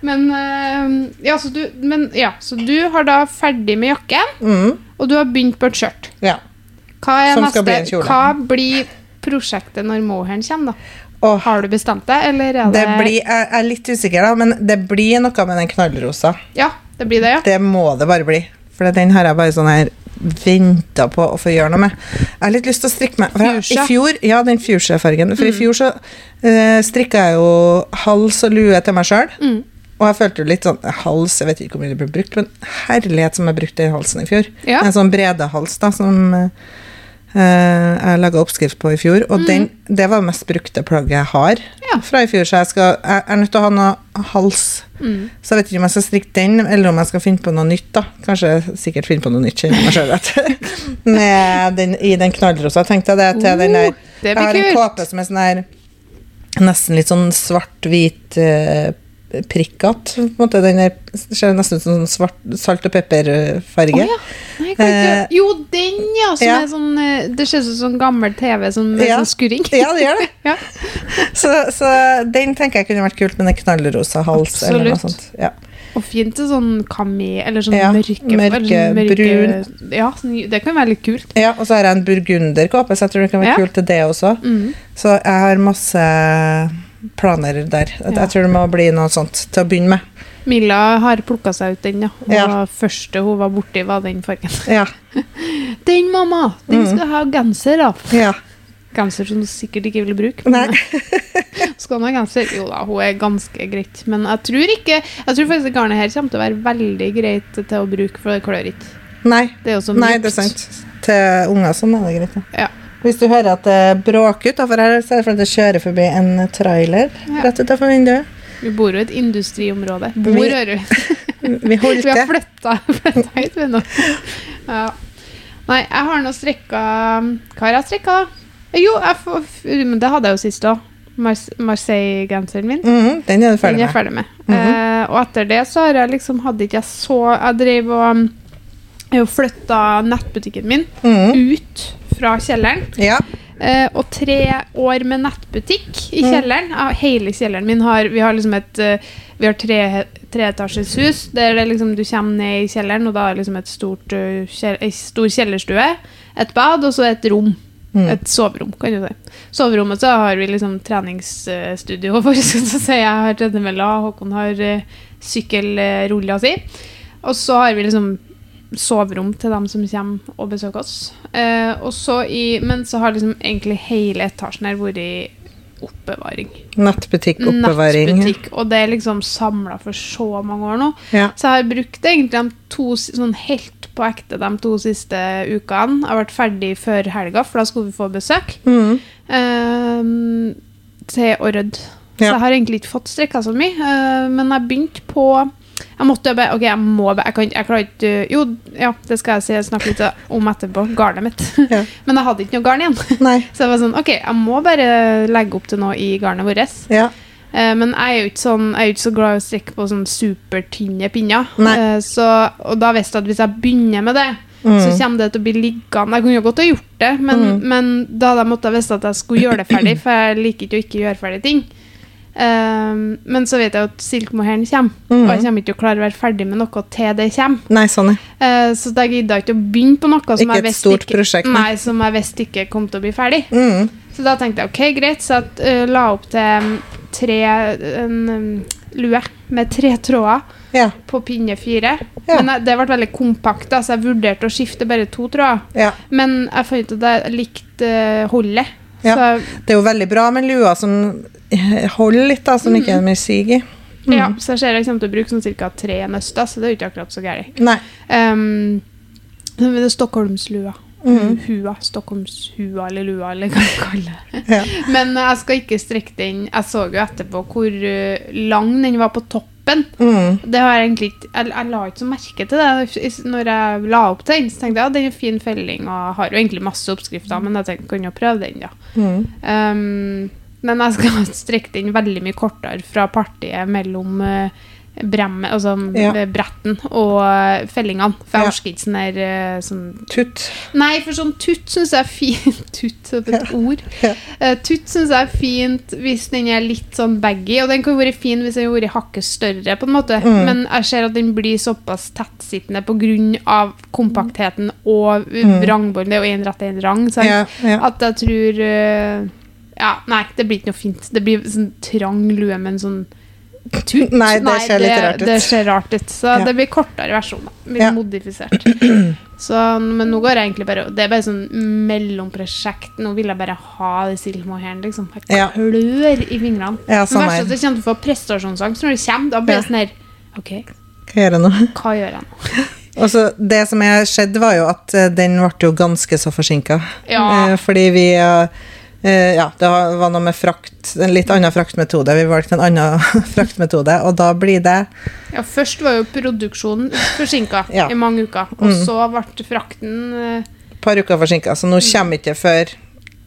[SPEAKER 1] Men eh, ja, så du, men ja, så du har da ferdig med jakken,
[SPEAKER 2] Mm.
[SPEAKER 1] og du har begynt på et skjørt.
[SPEAKER 2] ja.
[SPEAKER 1] Hva er
[SPEAKER 2] Som
[SPEAKER 1] neste
[SPEAKER 2] skal bli en kjole.
[SPEAKER 1] Hva blir prosjektet når mohairen kommer, da?
[SPEAKER 2] Og
[SPEAKER 1] Har du bestemt deg, eller er det
[SPEAKER 2] det blir, jeg er litt usikker, da, men det blir noe med den knallrosa.
[SPEAKER 1] Ja, det blir det, ja.
[SPEAKER 2] Det må det bare bli. For den har jeg bare sånn her venta på å få gjøre noe med. Jeg har litt lyst til å strikke meg jeg- I fjor, ja, den fuchsia-fargen. For i
[SPEAKER 1] Mm.
[SPEAKER 2] fjor så uh, strikka jeg jo hals og lue til meg sjøl.
[SPEAKER 1] Mm.
[SPEAKER 2] Og jeg følte jo litt sånn Hals, jeg vet ikke hvor mye det ble brukt, men herlighet som jeg brukte den halsen i fjor.
[SPEAKER 1] Ja.
[SPEAKER 2] En sånn brede hals da, som eh, jeg laga oppskrift på i fjor. Og den, det var det mest brukte plagget jeg har
[SPEAKER 1] Mm. Ja.
[SPEAKER 2] fra i fjor, så jeg, skal, jeg er nødt til å ha noe hals.
[SPEAKER 1] Mm.
[SPEAKER 2] Så jeg vet ikke om jeg skal strikke den, eller om jeg skal finne på noe nytt. da. Kanskje sikkert finne på noe nytt. Med den, I den knallrosa. Tenkte jeg det til den der
[SPEAKER 1] Oh,
[SPEAKER 2] Jeg har en kåpe som er sånn her Nesten litt sånn svart-hvit uh, prikkete. Den er, ser nesten ut som svart, salt og pepperfarge.
[SPEAKER 1] Oh, ja. Nei,
[SPEAKER 2] Eh,
[SPEAKER 1] jo, den, ja! Som
[SPEAKER 2] ja.
[SPEAKER 1] sånn eh, Det ser ut som sånn gammel TV som
[SPEAKER 2] Ja.
[SPEAKER 1] sånn skurring.
[SPEAKER 2] Ja, det gjør det.
[SPEAKER 1] Ja.
[SPEAKER 2] Så, så den tenker jeg kunne vært kult med en knallrosa hals. eller noe
[SPEAKER 1] Absolutt.
[SPEAKER 2] sånt. Ja.
[SPEAKER 1] Og fint til sånn kami, eller sånn
[SPEAKER 2] Ja,
[SPEAKER 1] mørke,
[SPEAKER 2] mørke,
[SPEAKER 1] mørke
[SPEAKER 2] brun.
[SPEAKER 1] Ja, sånn, det kan være litt kult.
[SPEAKER 2] ja, Og så har jeg en burgunderkåpe, så jeg tror det kan være kult til det også.
[SPEAKER 1] Mm.
[SPEAKER 2] Så jeg har masse planer der.
[SPEAKER 1] Ja.
[SPEAKER 2] Jeg tror det må bli noe sånt til å begynne med.
[SPEAKER 1] Milla har plukka seg ut den, ja. Og
[SPEAKER 2] Ja.
[SPEAKER 1] første hun var borti, var den fargen.
[SPEAKER 2] Ja.
[SPEAKER 1] Den, mamma! Den
[SPEAKER 2] Mm.
[SPEAKER 1] skal mm. ha genser av.
[SPEAKER 2] ja.
[SPEAKER 1] Genser som du sikkert ikke vil bruke.
[SPEAKER 2] Nei.
[SPEAKER 1] Skal hun ha genser? Jo da, hun er ganske greit. Men jeg tror ikke Jeg tror faktisk garnet her kommer til å være veldig greit til å bruke, for det klør ikke.
[SPEAKER 2] Nei.
[SPEAKER 1] Det er
[SPEAKER 2] Nei, det er sant. Til unger sånn er det greit. Ja. Hvis du hører at det bråker ut, her så er det fordi det kjører forbi en trailer
[SPEAKER 1] Ja.
[SPEAKER 2] rett utafor vinduet.
[SPEAKER 1] Vi bor jo i et industriområde. Bor,
[SPEAKER 2] Vi-
[SPEAKER 1] hører du.
[SPEAKER 2] Vi holdt
[SPEAKER 1] Vi har flytta, hit, vi nå. Ja. Nei, jeg har nå strikka Hva har jeg strikka, da? Jo, jeg får, men det hadde jeg jo sist òg. Marseille-genseren min.
[SPEAKER 2] Mhm, den er du
[SPEAKER 1] Den
[SPEAKER 2] ferdig
[SPEAKER 1] er jeg
[SPEAKER 2] med.
[SPEAKER 1] ferdig med.
[SPEAKER 2] Mhm.
[SPEAKER 1] eh, og etter det så har jeg liksom hadde ikke jeg så Jeg drev og jeg har flytta nettbutikken min
[SPEAKER 2] Mhm.
[SPEAKER 1] ut fra kjelleren.
[SPEAKER 2] Ja.
[SPEAKER 1] Eh, og tre år med nettbutikk i
[SPEAKER 2] Mm.
[SPEAKER 1] kjelleren. Ja, hele kjelleren min har Vi har liksom et eh, Vi har tre treetasjes hus der det liksom du kommer ned i kjelleren, og da er det liksom et stort eh, kjell, stor kjellerstue, et bad og så et rom.
[SPEAKER 2] Mm.
[SPEAKER 1] Et soverom, kan du si. Soverommet så har vi liksom treningsstudio, for å si. Jeg har tredemølla, Håkon har uh, sykkelrulla si. Og så har vi liksom soverom til dem som kommer og besøker oss. Eh, og så i, men så har liksom egentlig hele etasjen her vært i oppbevaring.
[SPEAKER 2] Nettbutikk, oppbevaring.
[SPEAKER 1] Nettbutikk. Og det er liksom samla for så mange år nå.
[SPEAKER 2] Ja.
[SPEAKER 1] Så jeg har brukt egentlig de to sånn helt på ekte de to siste ukene. Jeg har vært ferdig før helga, for da skulle vi få besøk.
[SPEAKER 2] Mm.
[SPEAKER 1] Eh, til å rydde. Så jeg har egentlig ikke fått strikka så mye. eh, men jeg begynte på Jeg måtte jo bare Ok, jeg må bare Jeg, kan, jeg klarer ikke Jo, ja, det skal jeg si, snakke litt om etterpå. Garnet mitt.
[SPEAKER 2] Ja.
[SPEAKER 1] men jeg hadde ikke noe garn igjen.
[SPEAKER 2] Nei.
[SPEAKER 1] Så jeg var sånn Ok, jeg må bare legge opp til noe i garnet vårt.
[SPEAKER 2] Ja.
[SPEAKER 1] Eh, men jeg er jo ikke, sånn, jeg er ikke så glad i å strikke på sånn supertynne pinner. Eh, så, og da visste jeg at hvis jeg begynner med det, så
[SPEAKER 2] Mm.
[SPEAKER 1] kommer det til å bli liggende. Jeg kunne jo godt ha gjort det, men,
[SPEAKER 2] Mm.
[SPEAKER 1] men da hadde jeg måttet visst at jeg skulle gjøre det ferdig, for jeg liker ikke å ikke gjøre ferdig ting. Eh, men så vet jeg at silkmoheren kommer,
[SPEAKER 2] Mm.
[SPEAKER 1] og jeg kommer ikke til å klare å være ferdig med noe til det kommer.
[SPEAKER 2] Nei, sånn.
[SPEAKER 1] Eh, så da gidda jeg ikke å begynne på noe som jeg visste
[SPEAKER 2] stort
[SPEAKER 1] ikke,
[SPEAKER 2] prosjekt, nei.
[SPEAKER 1] nei, som jeg visste ikke kom til å bli ferdig.
[SPEAKER 2] Mm.
[SPEAKER 1] Så da tenkte jeg ok, greit, så jeg uh, la opp til um, tre en um, lue med tre tråder
[SPEAKER 2] Ja.
[SPEAKER 1] på pinne fire.
[SPEAKER 2] Ja.
[SPEAKER 1] Men jeg, det ble veldig kompakt, da, så jeg vurderte å skifte bare to tråder.
[SPEAKER 2] ja.
[SPEAKER 1] Men jeg fant ut at jeg likte eh, holdet.
[SPEAKER 2] Ja.
[SPEAKER 1] Så
[SPEAKER 2] Det er jo veldig bra med lua som eh, holder litt, da, som ikke er mye sig i.
[SPEAKER 1] ja, så jeg ser jeg kommer til å bruke sånn ca. tre nøster, så det er jo ikke akkurat så gærent. Um, men det er Stockholmslua.
[SPEAKER 2] Mm.
[SPEAKER 1] Hua. Stockholmshua eller lua, eller hva man kaller det.
[SPEAKER 2] Ja.
[SPEAKER 1] Men jeg skal ikke strekke den. Jeg så jo etterpå hvor uh, lang den var på toppen.
[SPEAKER 2] Mm.
[SPEAKER 1] Det har jeg egentlig ikke jeg, jeg la ikke så merke til det når jeg la opp den. Så tenkte jeg at den er fin felling, og jeg har jo egentlig masse oppskrifter, men jeg tenkte kan jo prøve den, da.
[SPEAKER 2] Mm.
[SPEAKER 1] Um, men jeg skal strekke den veldig mye kortere fra partiet mellom uh, bremmet, altså
[SPEAKER 2] Ja.
[SPEAKER 1] eh, bretten og uh, fellingene. For jeg
[SPEAKER 2] Ja.
[SPEAKER 1] orker ikke sånn der uh, sånn
[SPEAKER 2] Tutt.
[SPEAKER 1] Nei, for sånn tutt syns jeg er fint. Tutt, er et ord.
[SPEAKER 2] Ja.
[SPEAKER 1] Eh, tutt syns jeg er fint hvis den er litt sånn baggy, og den kan være fin hvis den har vært hakket større, på en måte.
[SPEAKER 2] Mm.
[SPEAKER 1] Men jeg ser at den blir såpass tettsittende pga. kompaktheten og
[SPEAKER 2] Mm.
[SPEAKER 1] vrangbånd. Det er jo én rett og én rang, sant? At jeg tror eh, Ja, nei, det blir ikke noe fint. Det blir sånn trang lue med en sånn tutt.
[SPEAKER 2] Nei, det ser litt rart ut.
[SPEAKER 1] Det ser rart ut. Så
[SPEAKER 2] Ja.
[SPEAKER 1] det blir kortere versjon. Blir Litt
[SPEAKER 2] Ja.
[SPEAKER 1] modifisert. Så, men nå går jeg egentlig bare Det er bare sånn mellomprosjekt. Nå vil jeg bare ha det silkemohairen, liksom. Jeg
[SPEAKER 2] Ja.
[SPEAKER 1] klør i fingrene.
[SPEAKER 2] Ja,
[SPEAKER 1] Men verst at jeg kommer til å få prestasjonsangst når det kommer. Da blir
[SPEAKER 2] jeg
[SPEAKER 1] det sånn her OK,
[SPEAKER 2] Hva gjør jeg nå?
[SPEAKER 1] hva gjør jeg nå?
[SPEAKER 2] Også, det som skjedde, var jo at eh, den ble jo ganske så forsinka.
[SPEAKER 1] Ja.
[SPEAKER 2] Eh, fordi vi eh, Ja, det var noe med frakt, en litt annen fraktmetode. Vi valgte en annen fraktmetode, og da blir det
[SPEAKER 1] Ja, først var jo produksjonen forsinka
[SPEAKER 2] Ja.
[SPEAKER 1] i mange uker. Og
[SPEAKER 2] Mm.
[SPEAKER 1] så ble frakten eh,
[SPEAKER 2] et par uker forsinka, så nå kommer ikke før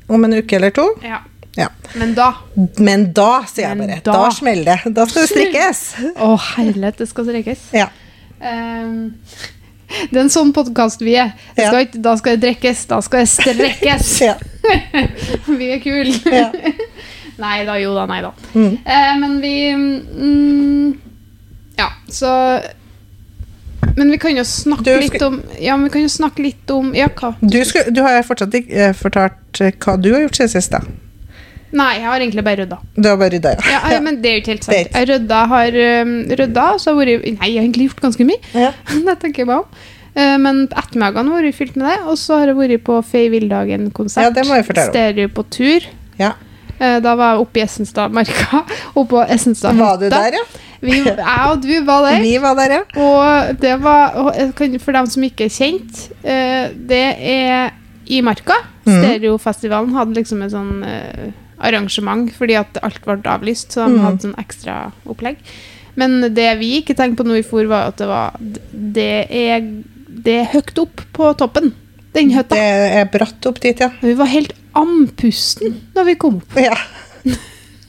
[SPEAKER 2] om en uke eller to.
[SPEAKER 1] Ja.
[SPEAKER 2] Ja.
[SPEAKER 1] Men da
[SPEAKER 2] Men da, sier jeg bare,
[SPEAKER 1] da-
[SPEAKER 2] da, smeller det. Da skal det strikkes.
[SPEAKER 1] Å, herlighet, det skal strikkes.
[SPEAKER 2] Ja.
[SPEAKER 1] Ehm, det er en sånn podkast vi er. Skal ikke, da skal det drikkes, da skal det strekkes. vi er kule. Nei da, jo da, nei da.
[SPEAKER 2] Mm.
[SPEAKER 1] Eh, men vi mm, Ja, så Men vi kan jo snakke
[SPEAKER 2] skal...
[SPEAKER 1] litt om Ja, men vi kan jo snakke litt om Ja, hva?
[SPEAKER 2] Du, skal, du har fortsatt ikke eh, fortalt eh, hva du har gjort siden sist, da.
[SPEAKER 1] Nei, jeg har egentlig bare rydda.
[SPEAKER 2] Du har bare rydda, ja.
[SPEAKER 1] Ja, men det er jo ikke helt sant. Jeg rydda, har um, rydda, så har jeg vært Nei, jeg har egentlig gjort ganske mye.
[SPEAKER 2] ja.
[SPEAKER 1] det tenker jeg meg om. Eh, Men ettermiddagene har vært fylt med det. Og så har jeg vært på Fei Villdagen-konsert.
[SPEAKER 2] Ja, det må jeg fortelle om.
[SPEAKER 1] Stereo på tur.
[SPEAKER 2] ja.
[SPEAKER 1] Eh, Da var jeg oppe i Essenstadmarka. Oppe på Essenstad
[SPEAKER 2] Var du der, ja?
[SPEAKER 1] Vi, jeg og du var der.
[SPEAKER 2] Vi var der, ja.
[SPEAKER 1] Og det var og For dem som ikke er kjent, eh, det er i Marka.
[SPEAKER 2] Mhm.
[SPEAKER 1] Stereofestivalen hadde liksom en sånn arrangement fordi at alt ble avlyst, så de
[SPEAKER 2] mm.
[SPEAKER 1] hadde sånn ekstra opplegg. Men det vi ikke tenkte på når vi for, var at det var Det er, det er høyt opp på toppen, den hytta.
[SPEAKER 2] Det er bratt opp dit, ja.
[SPEAKER 1] Vi var helt andpusten da vi kom opp.
[SPEAKER 2] ja.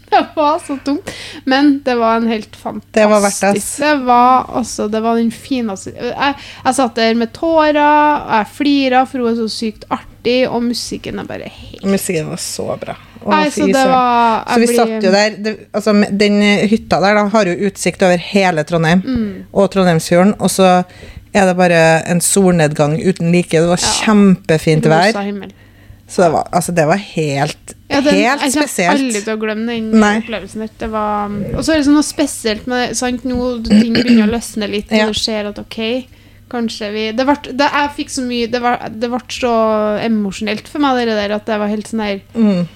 [SPEAKER 1] Det var så tungt. Men det var en helt fantastisk
[SPEAKER 2] Det var verdt det.
[SPEAKER 1] Det var, altså, det var den fineste jeg, jeg satt der med tårer, og jeg flira, for hun er så sykt artig, og musikken er bare helt
[SPEAKER 2] Musikken var så bra.
[SPEAKER 1] Nei, så var
[SPEAKER 2] Så vi
[SPEAKER 1] blir...
[SPEAKER 2] satt jo der det, altså, Den hytta der da, har jo utsikt over hele Trondheim
[SPEAKER 1] Mm.
[SPEAKER 2] og Trondheimsfjorden. Og så er det bare en solnedgang uten like. Det var
[SPEAKER 1] Ja.
[SPEAKER 2] kjempefint vær. Så det var, altså, det var helt,
[SPEAKER 1] Ja, den,
[SPEAKER 2] helt
[SPEAKER 1] jeg kommer aldri til å glemme den
[SPEAKER 2] Nei.
[SPEAKER 1] opplevelsen. Det var, og så er det sånn noe spesielt med sant, nå ting begynner å løsne litt,
[SPEAKER 2] Ja.
[SPEAKER 1] og du ser at ok, kanskje vi Det, ble, det Jeg fikk så mye Det, ble, det ble så emosjonelt for meg, det der, at det var helt sånn her
[SPEAKER 2] Mm.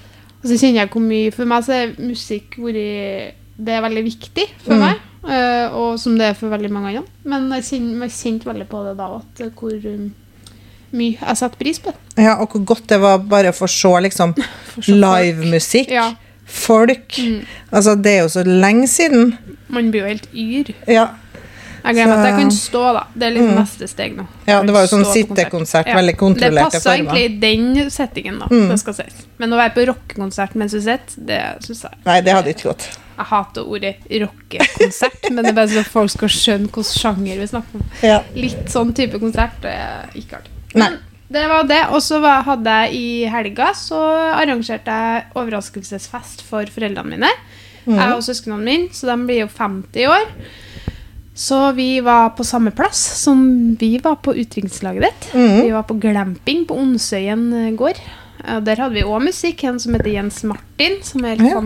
[SPEAKER 1] Og så kjenner jeg hvor mye For meg så er musikk vært Det er veldig viktig for
[SPEAKER 2] Mm.
[SPEAKER 1] meg, Uh, og som det er for veldig mange andre. Men jeg kjenner, jeg kjente veldig på det da, at hvor um, mye jeg setter pris på det.
[SPEAKER 2] Ja, og hvor godt det var bare å få se liksom livemusikk.
[SPEAKER 1] Ja.
[SPEAKER 2] Folk.
[SPEAKER 1] Mm.
[SPEAKER 2] Altså, det er jo så lenge siden.
[SPEAKER 1] Man blir jo helt yr.
[SPEAKER 2] Ja,
[SPEAKER 1] Jeg glemmer
[SPEAKER 2] Så-
[SPEAKER 1] at jeg kan stå, da. Det er liksom
[SPEAKER 2] Mm.
[SPEAKER 1] neste steg nå.
[SPEAKER 2] ja det var jo sånn sittekonsert,
[SPEAKER 1] Ja.
[SPEAKER 2] veldig kontrollerte
[SPEAKER 1] Det passer egentlig i den settingen, da.
[SPEAKER 2] Mm.
[SPEAKER 1] Det skal sies. Men å være på rockekonsert mens du sitter, det syns jeg
[SPEAKER 2] Nei, det hadde ikke gått.
[SPEAKER 1] Jeg hater ordet rockekonsert, men det er bare så folk skal skjønne hvilken sjanger vi snakker om.
[SPEAKER 2] Ja.
[SPEAKER 1] Litt sånn type konsert det er ikke artig. Men det var det. Og så hadde jeg i helga så arrangerte jeg overraskelsesfest for foreldrene mine.
[SPEAKER 2] Mm.
[SPEAKER 1] Jeg og søsknene mine, så de blir jo 50 i år. Så vi var på samme plass som vi var på utdrikningslaget ditt.
[SPEAKER 2] Mm.
[SPEAKER 1] Vi var på glamping på Onsøyen eh, gård. Der hadde vi òg musikk. En som heter Jens Martin, som er en
[SPEAKER 2] Ja.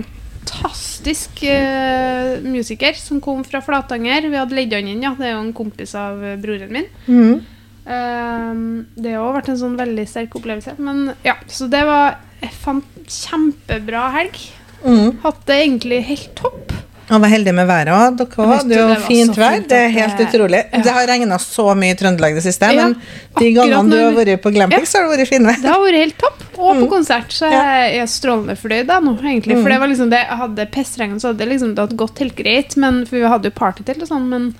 [SPEAKER 1] fantastisk uh, musiker som kom fra Flatanger. Vi hadde leid han inn, ja. Det er jo en kompis av eh, broren min.
[SPEAKER 2] Mm.
[SPEAKER 1] Ehm, det har også vært en sånn veldig sterk opplevelse. Men ja, Så det var en kjempebra helg.
[SPEAKER 2] Mm.
[SPEAKER 1] Hatt det egentlig helt topp.
[SPEAKER 2] Og var heldig med været òg. Dere hadde jo fint vær. Det er helt
[SPEAKER 1] det-
[SPEAKER 2] utrolig.
[SPEAKER 1] ja.
[SPEAKER 2] Det har regna så mye i Trøndelag det siste,
[SPEAKER 1] Ja,
[SPEAKER 2] men de gangene du har vært på glamping,
[SPEAKER 1] Ja.
[SPEAKER 2] så har det vært fine.
[SPEAKER 1] Det har vært helt topp. Og på
[SPEAKER 2] Mm.
[SPEAKER 1] konsert så er jeg strålende fornøyd nå, egentlig.
[SPEAKER 2] Mm.
[SPEAKER 1] For det var liksom det, hadde pestregn, så hadde det liksom det gått helt greit. Men, for vi hadde jo partytelt og sånn, men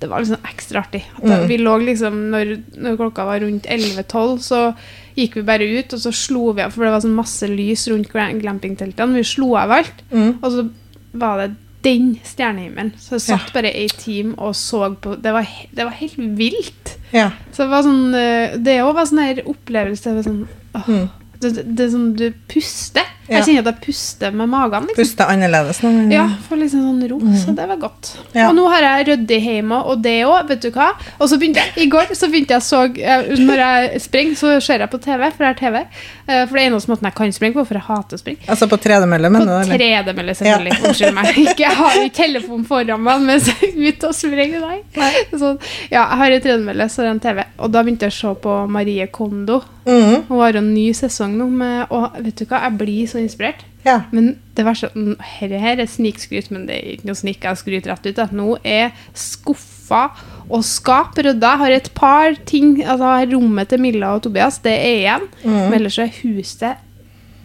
[SPEAKER 1] det var liksom ekstra artig.
[SPEAKER 2] Mm.
[SPEAKER 1] Vi lå liksom, når, når klokka var rundt 11-12, så gikk vi bare ut, og så slo vi av, for det var sånn masse lys rundt gla- glampingteltene. Vi slo av alt.
[SPEAKER 2] Mm.
[SPEAKER 1] Og så var det den stjernehimmelen. Så jeg satt
[SPEAKER 2] Ja.
[SPEAKER 1] bare ei time og så på Det var, det var helt vilt.
[SPEAKER 2] Ja.
[SPEAKER 1] Så det var sånn eh, Det òg var sånn her opplevelse det var sånn, åh,
[SPEAKER 2] Mm.
[SPEAKER 1] Det, det, det er sånn du puster.
[SPEAKER 2] Ja.
[SPEAKER 1] Jeg kjenner at jeg puster med magen. Liksom.
[SPEAKER 2] Puste annerledes nå. men-
[SPEAKER 1] Ja, får liksom sånn ro. Så det var godt.
[SPEAKER 2] Mm. Ja.
[SPEAKER 1] Og nå har jeg ryddig hjemme, og det òg, vet du hva. Og så begynte jeg, I går så begynte jeg så Når jeg springer, så ser jeg på TV, for jeg har TV. Eh, For det er eneste måten jeg kan springe på, for jeg hater å springe.
[SPEAKER 2] Altså på tredemølle,
[SPEAKER 1] mener
[SPEAKER 2] men På
[SPEAKER 1] tredemølle, selvfølgelig. Unnskyld meg. Ikke, jeg har jo telefon foran meg mens jeg er ute og springer. Nei. Sånn. Ja, jeg har en tredemølle, så er det en TV. Og da begynte jeg å se på Marie Kondo.
[SPEAKER 2] Mhm.
[SPEAKER 1] Hun har en ny sesong nå, med, og vet du hva, jeg blir så inspirert.
[SPEAKER 2] Ja.
[SPEAKER 1] Men det verste mm, Her, her er snikskryt, men det er ikke noe snik. Jeg skryter rett ut. At nå er skuffa og skap rydda. Har et par ting altså har Rommet til Milla og Tobias, det er igjen. Men ellers er huset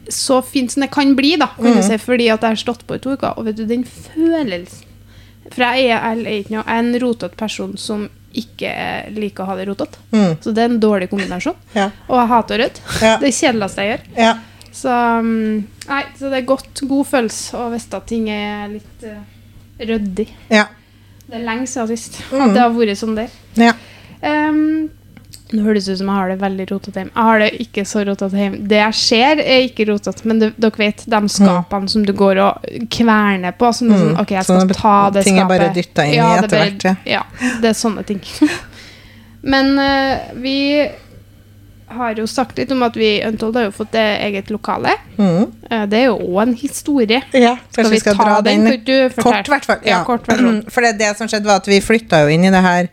[SPEAKER 1] så fint som det kan bli, da, kan du si, fordi at jeg har stått på i to uker. Og vet du, den følelsen For jeg er, jeg er, jeg er en rotete person som ikke liker å ha det rotete.
[SPEAKER 2] Mm.
[SPEAKER 1] Så det er en dårlig kombinasjon.
[SPEAKER 2] Ja.
[SPEAKER 1] Og jeg hater rydde.
[SPEAKER 2] Ja.
[SPEAKER 1] Det kjedeligste jeg gjør.
[SPEAKER 2] ja.
[SPEAKER 1] Så, um, nei, så det er godt, god følelse å vite at ting er litt uh, ryddig.
[SPEAKER 2] Ja.
[SPEAKER 1] Det er lenge siden sist
[SPEAKER 2] Mm.
[SPEAKER 1] at det har vært sånn der.
[SPEAKER 2] ja.
[SPEAKER 1] Um, nå høres ut som jeg har det veldig rotete hjemme. Jeg har det ikke så rotete hjemme. Det jeg ser, er ikke rotete, men det, dere vet de skapene som du går og kverner på. Som er sånn,
[SPEAKER 2] Mm.
[SPEAKER 1] ok, jeg
[SPEAKER 2] Sånne
[SPEAKER 1] skal ta det
[SPEAKER 2] ting er bare dyttet inn i
[SPEAKER 1] det er
[SPEAKER 2] etter hvert, ja.
[SPEAKER 1] Ja, det er sånne ting. men uh, vi har jo sagt litt om at vi Untold har jo fått det eget lokale.
[SPEAKER 2] Mm.
[SPEAKER 1] Eh, Det er jo òg en historie.
[SPEAKER 2] ja.
[SPEAKER 1] Skal vi
[SPEAKER 2] skal
[SPEAKER 1] ta
[SPEAKER 2] dra
[SPEAKER 1] den?
[SPEAKER 2] den? Kort, i hvert fall.
[SPEAKER 1] Ja, kort.
[SPEAKER 2] For det, det som skjedde, var at vi flytta jo inn i det her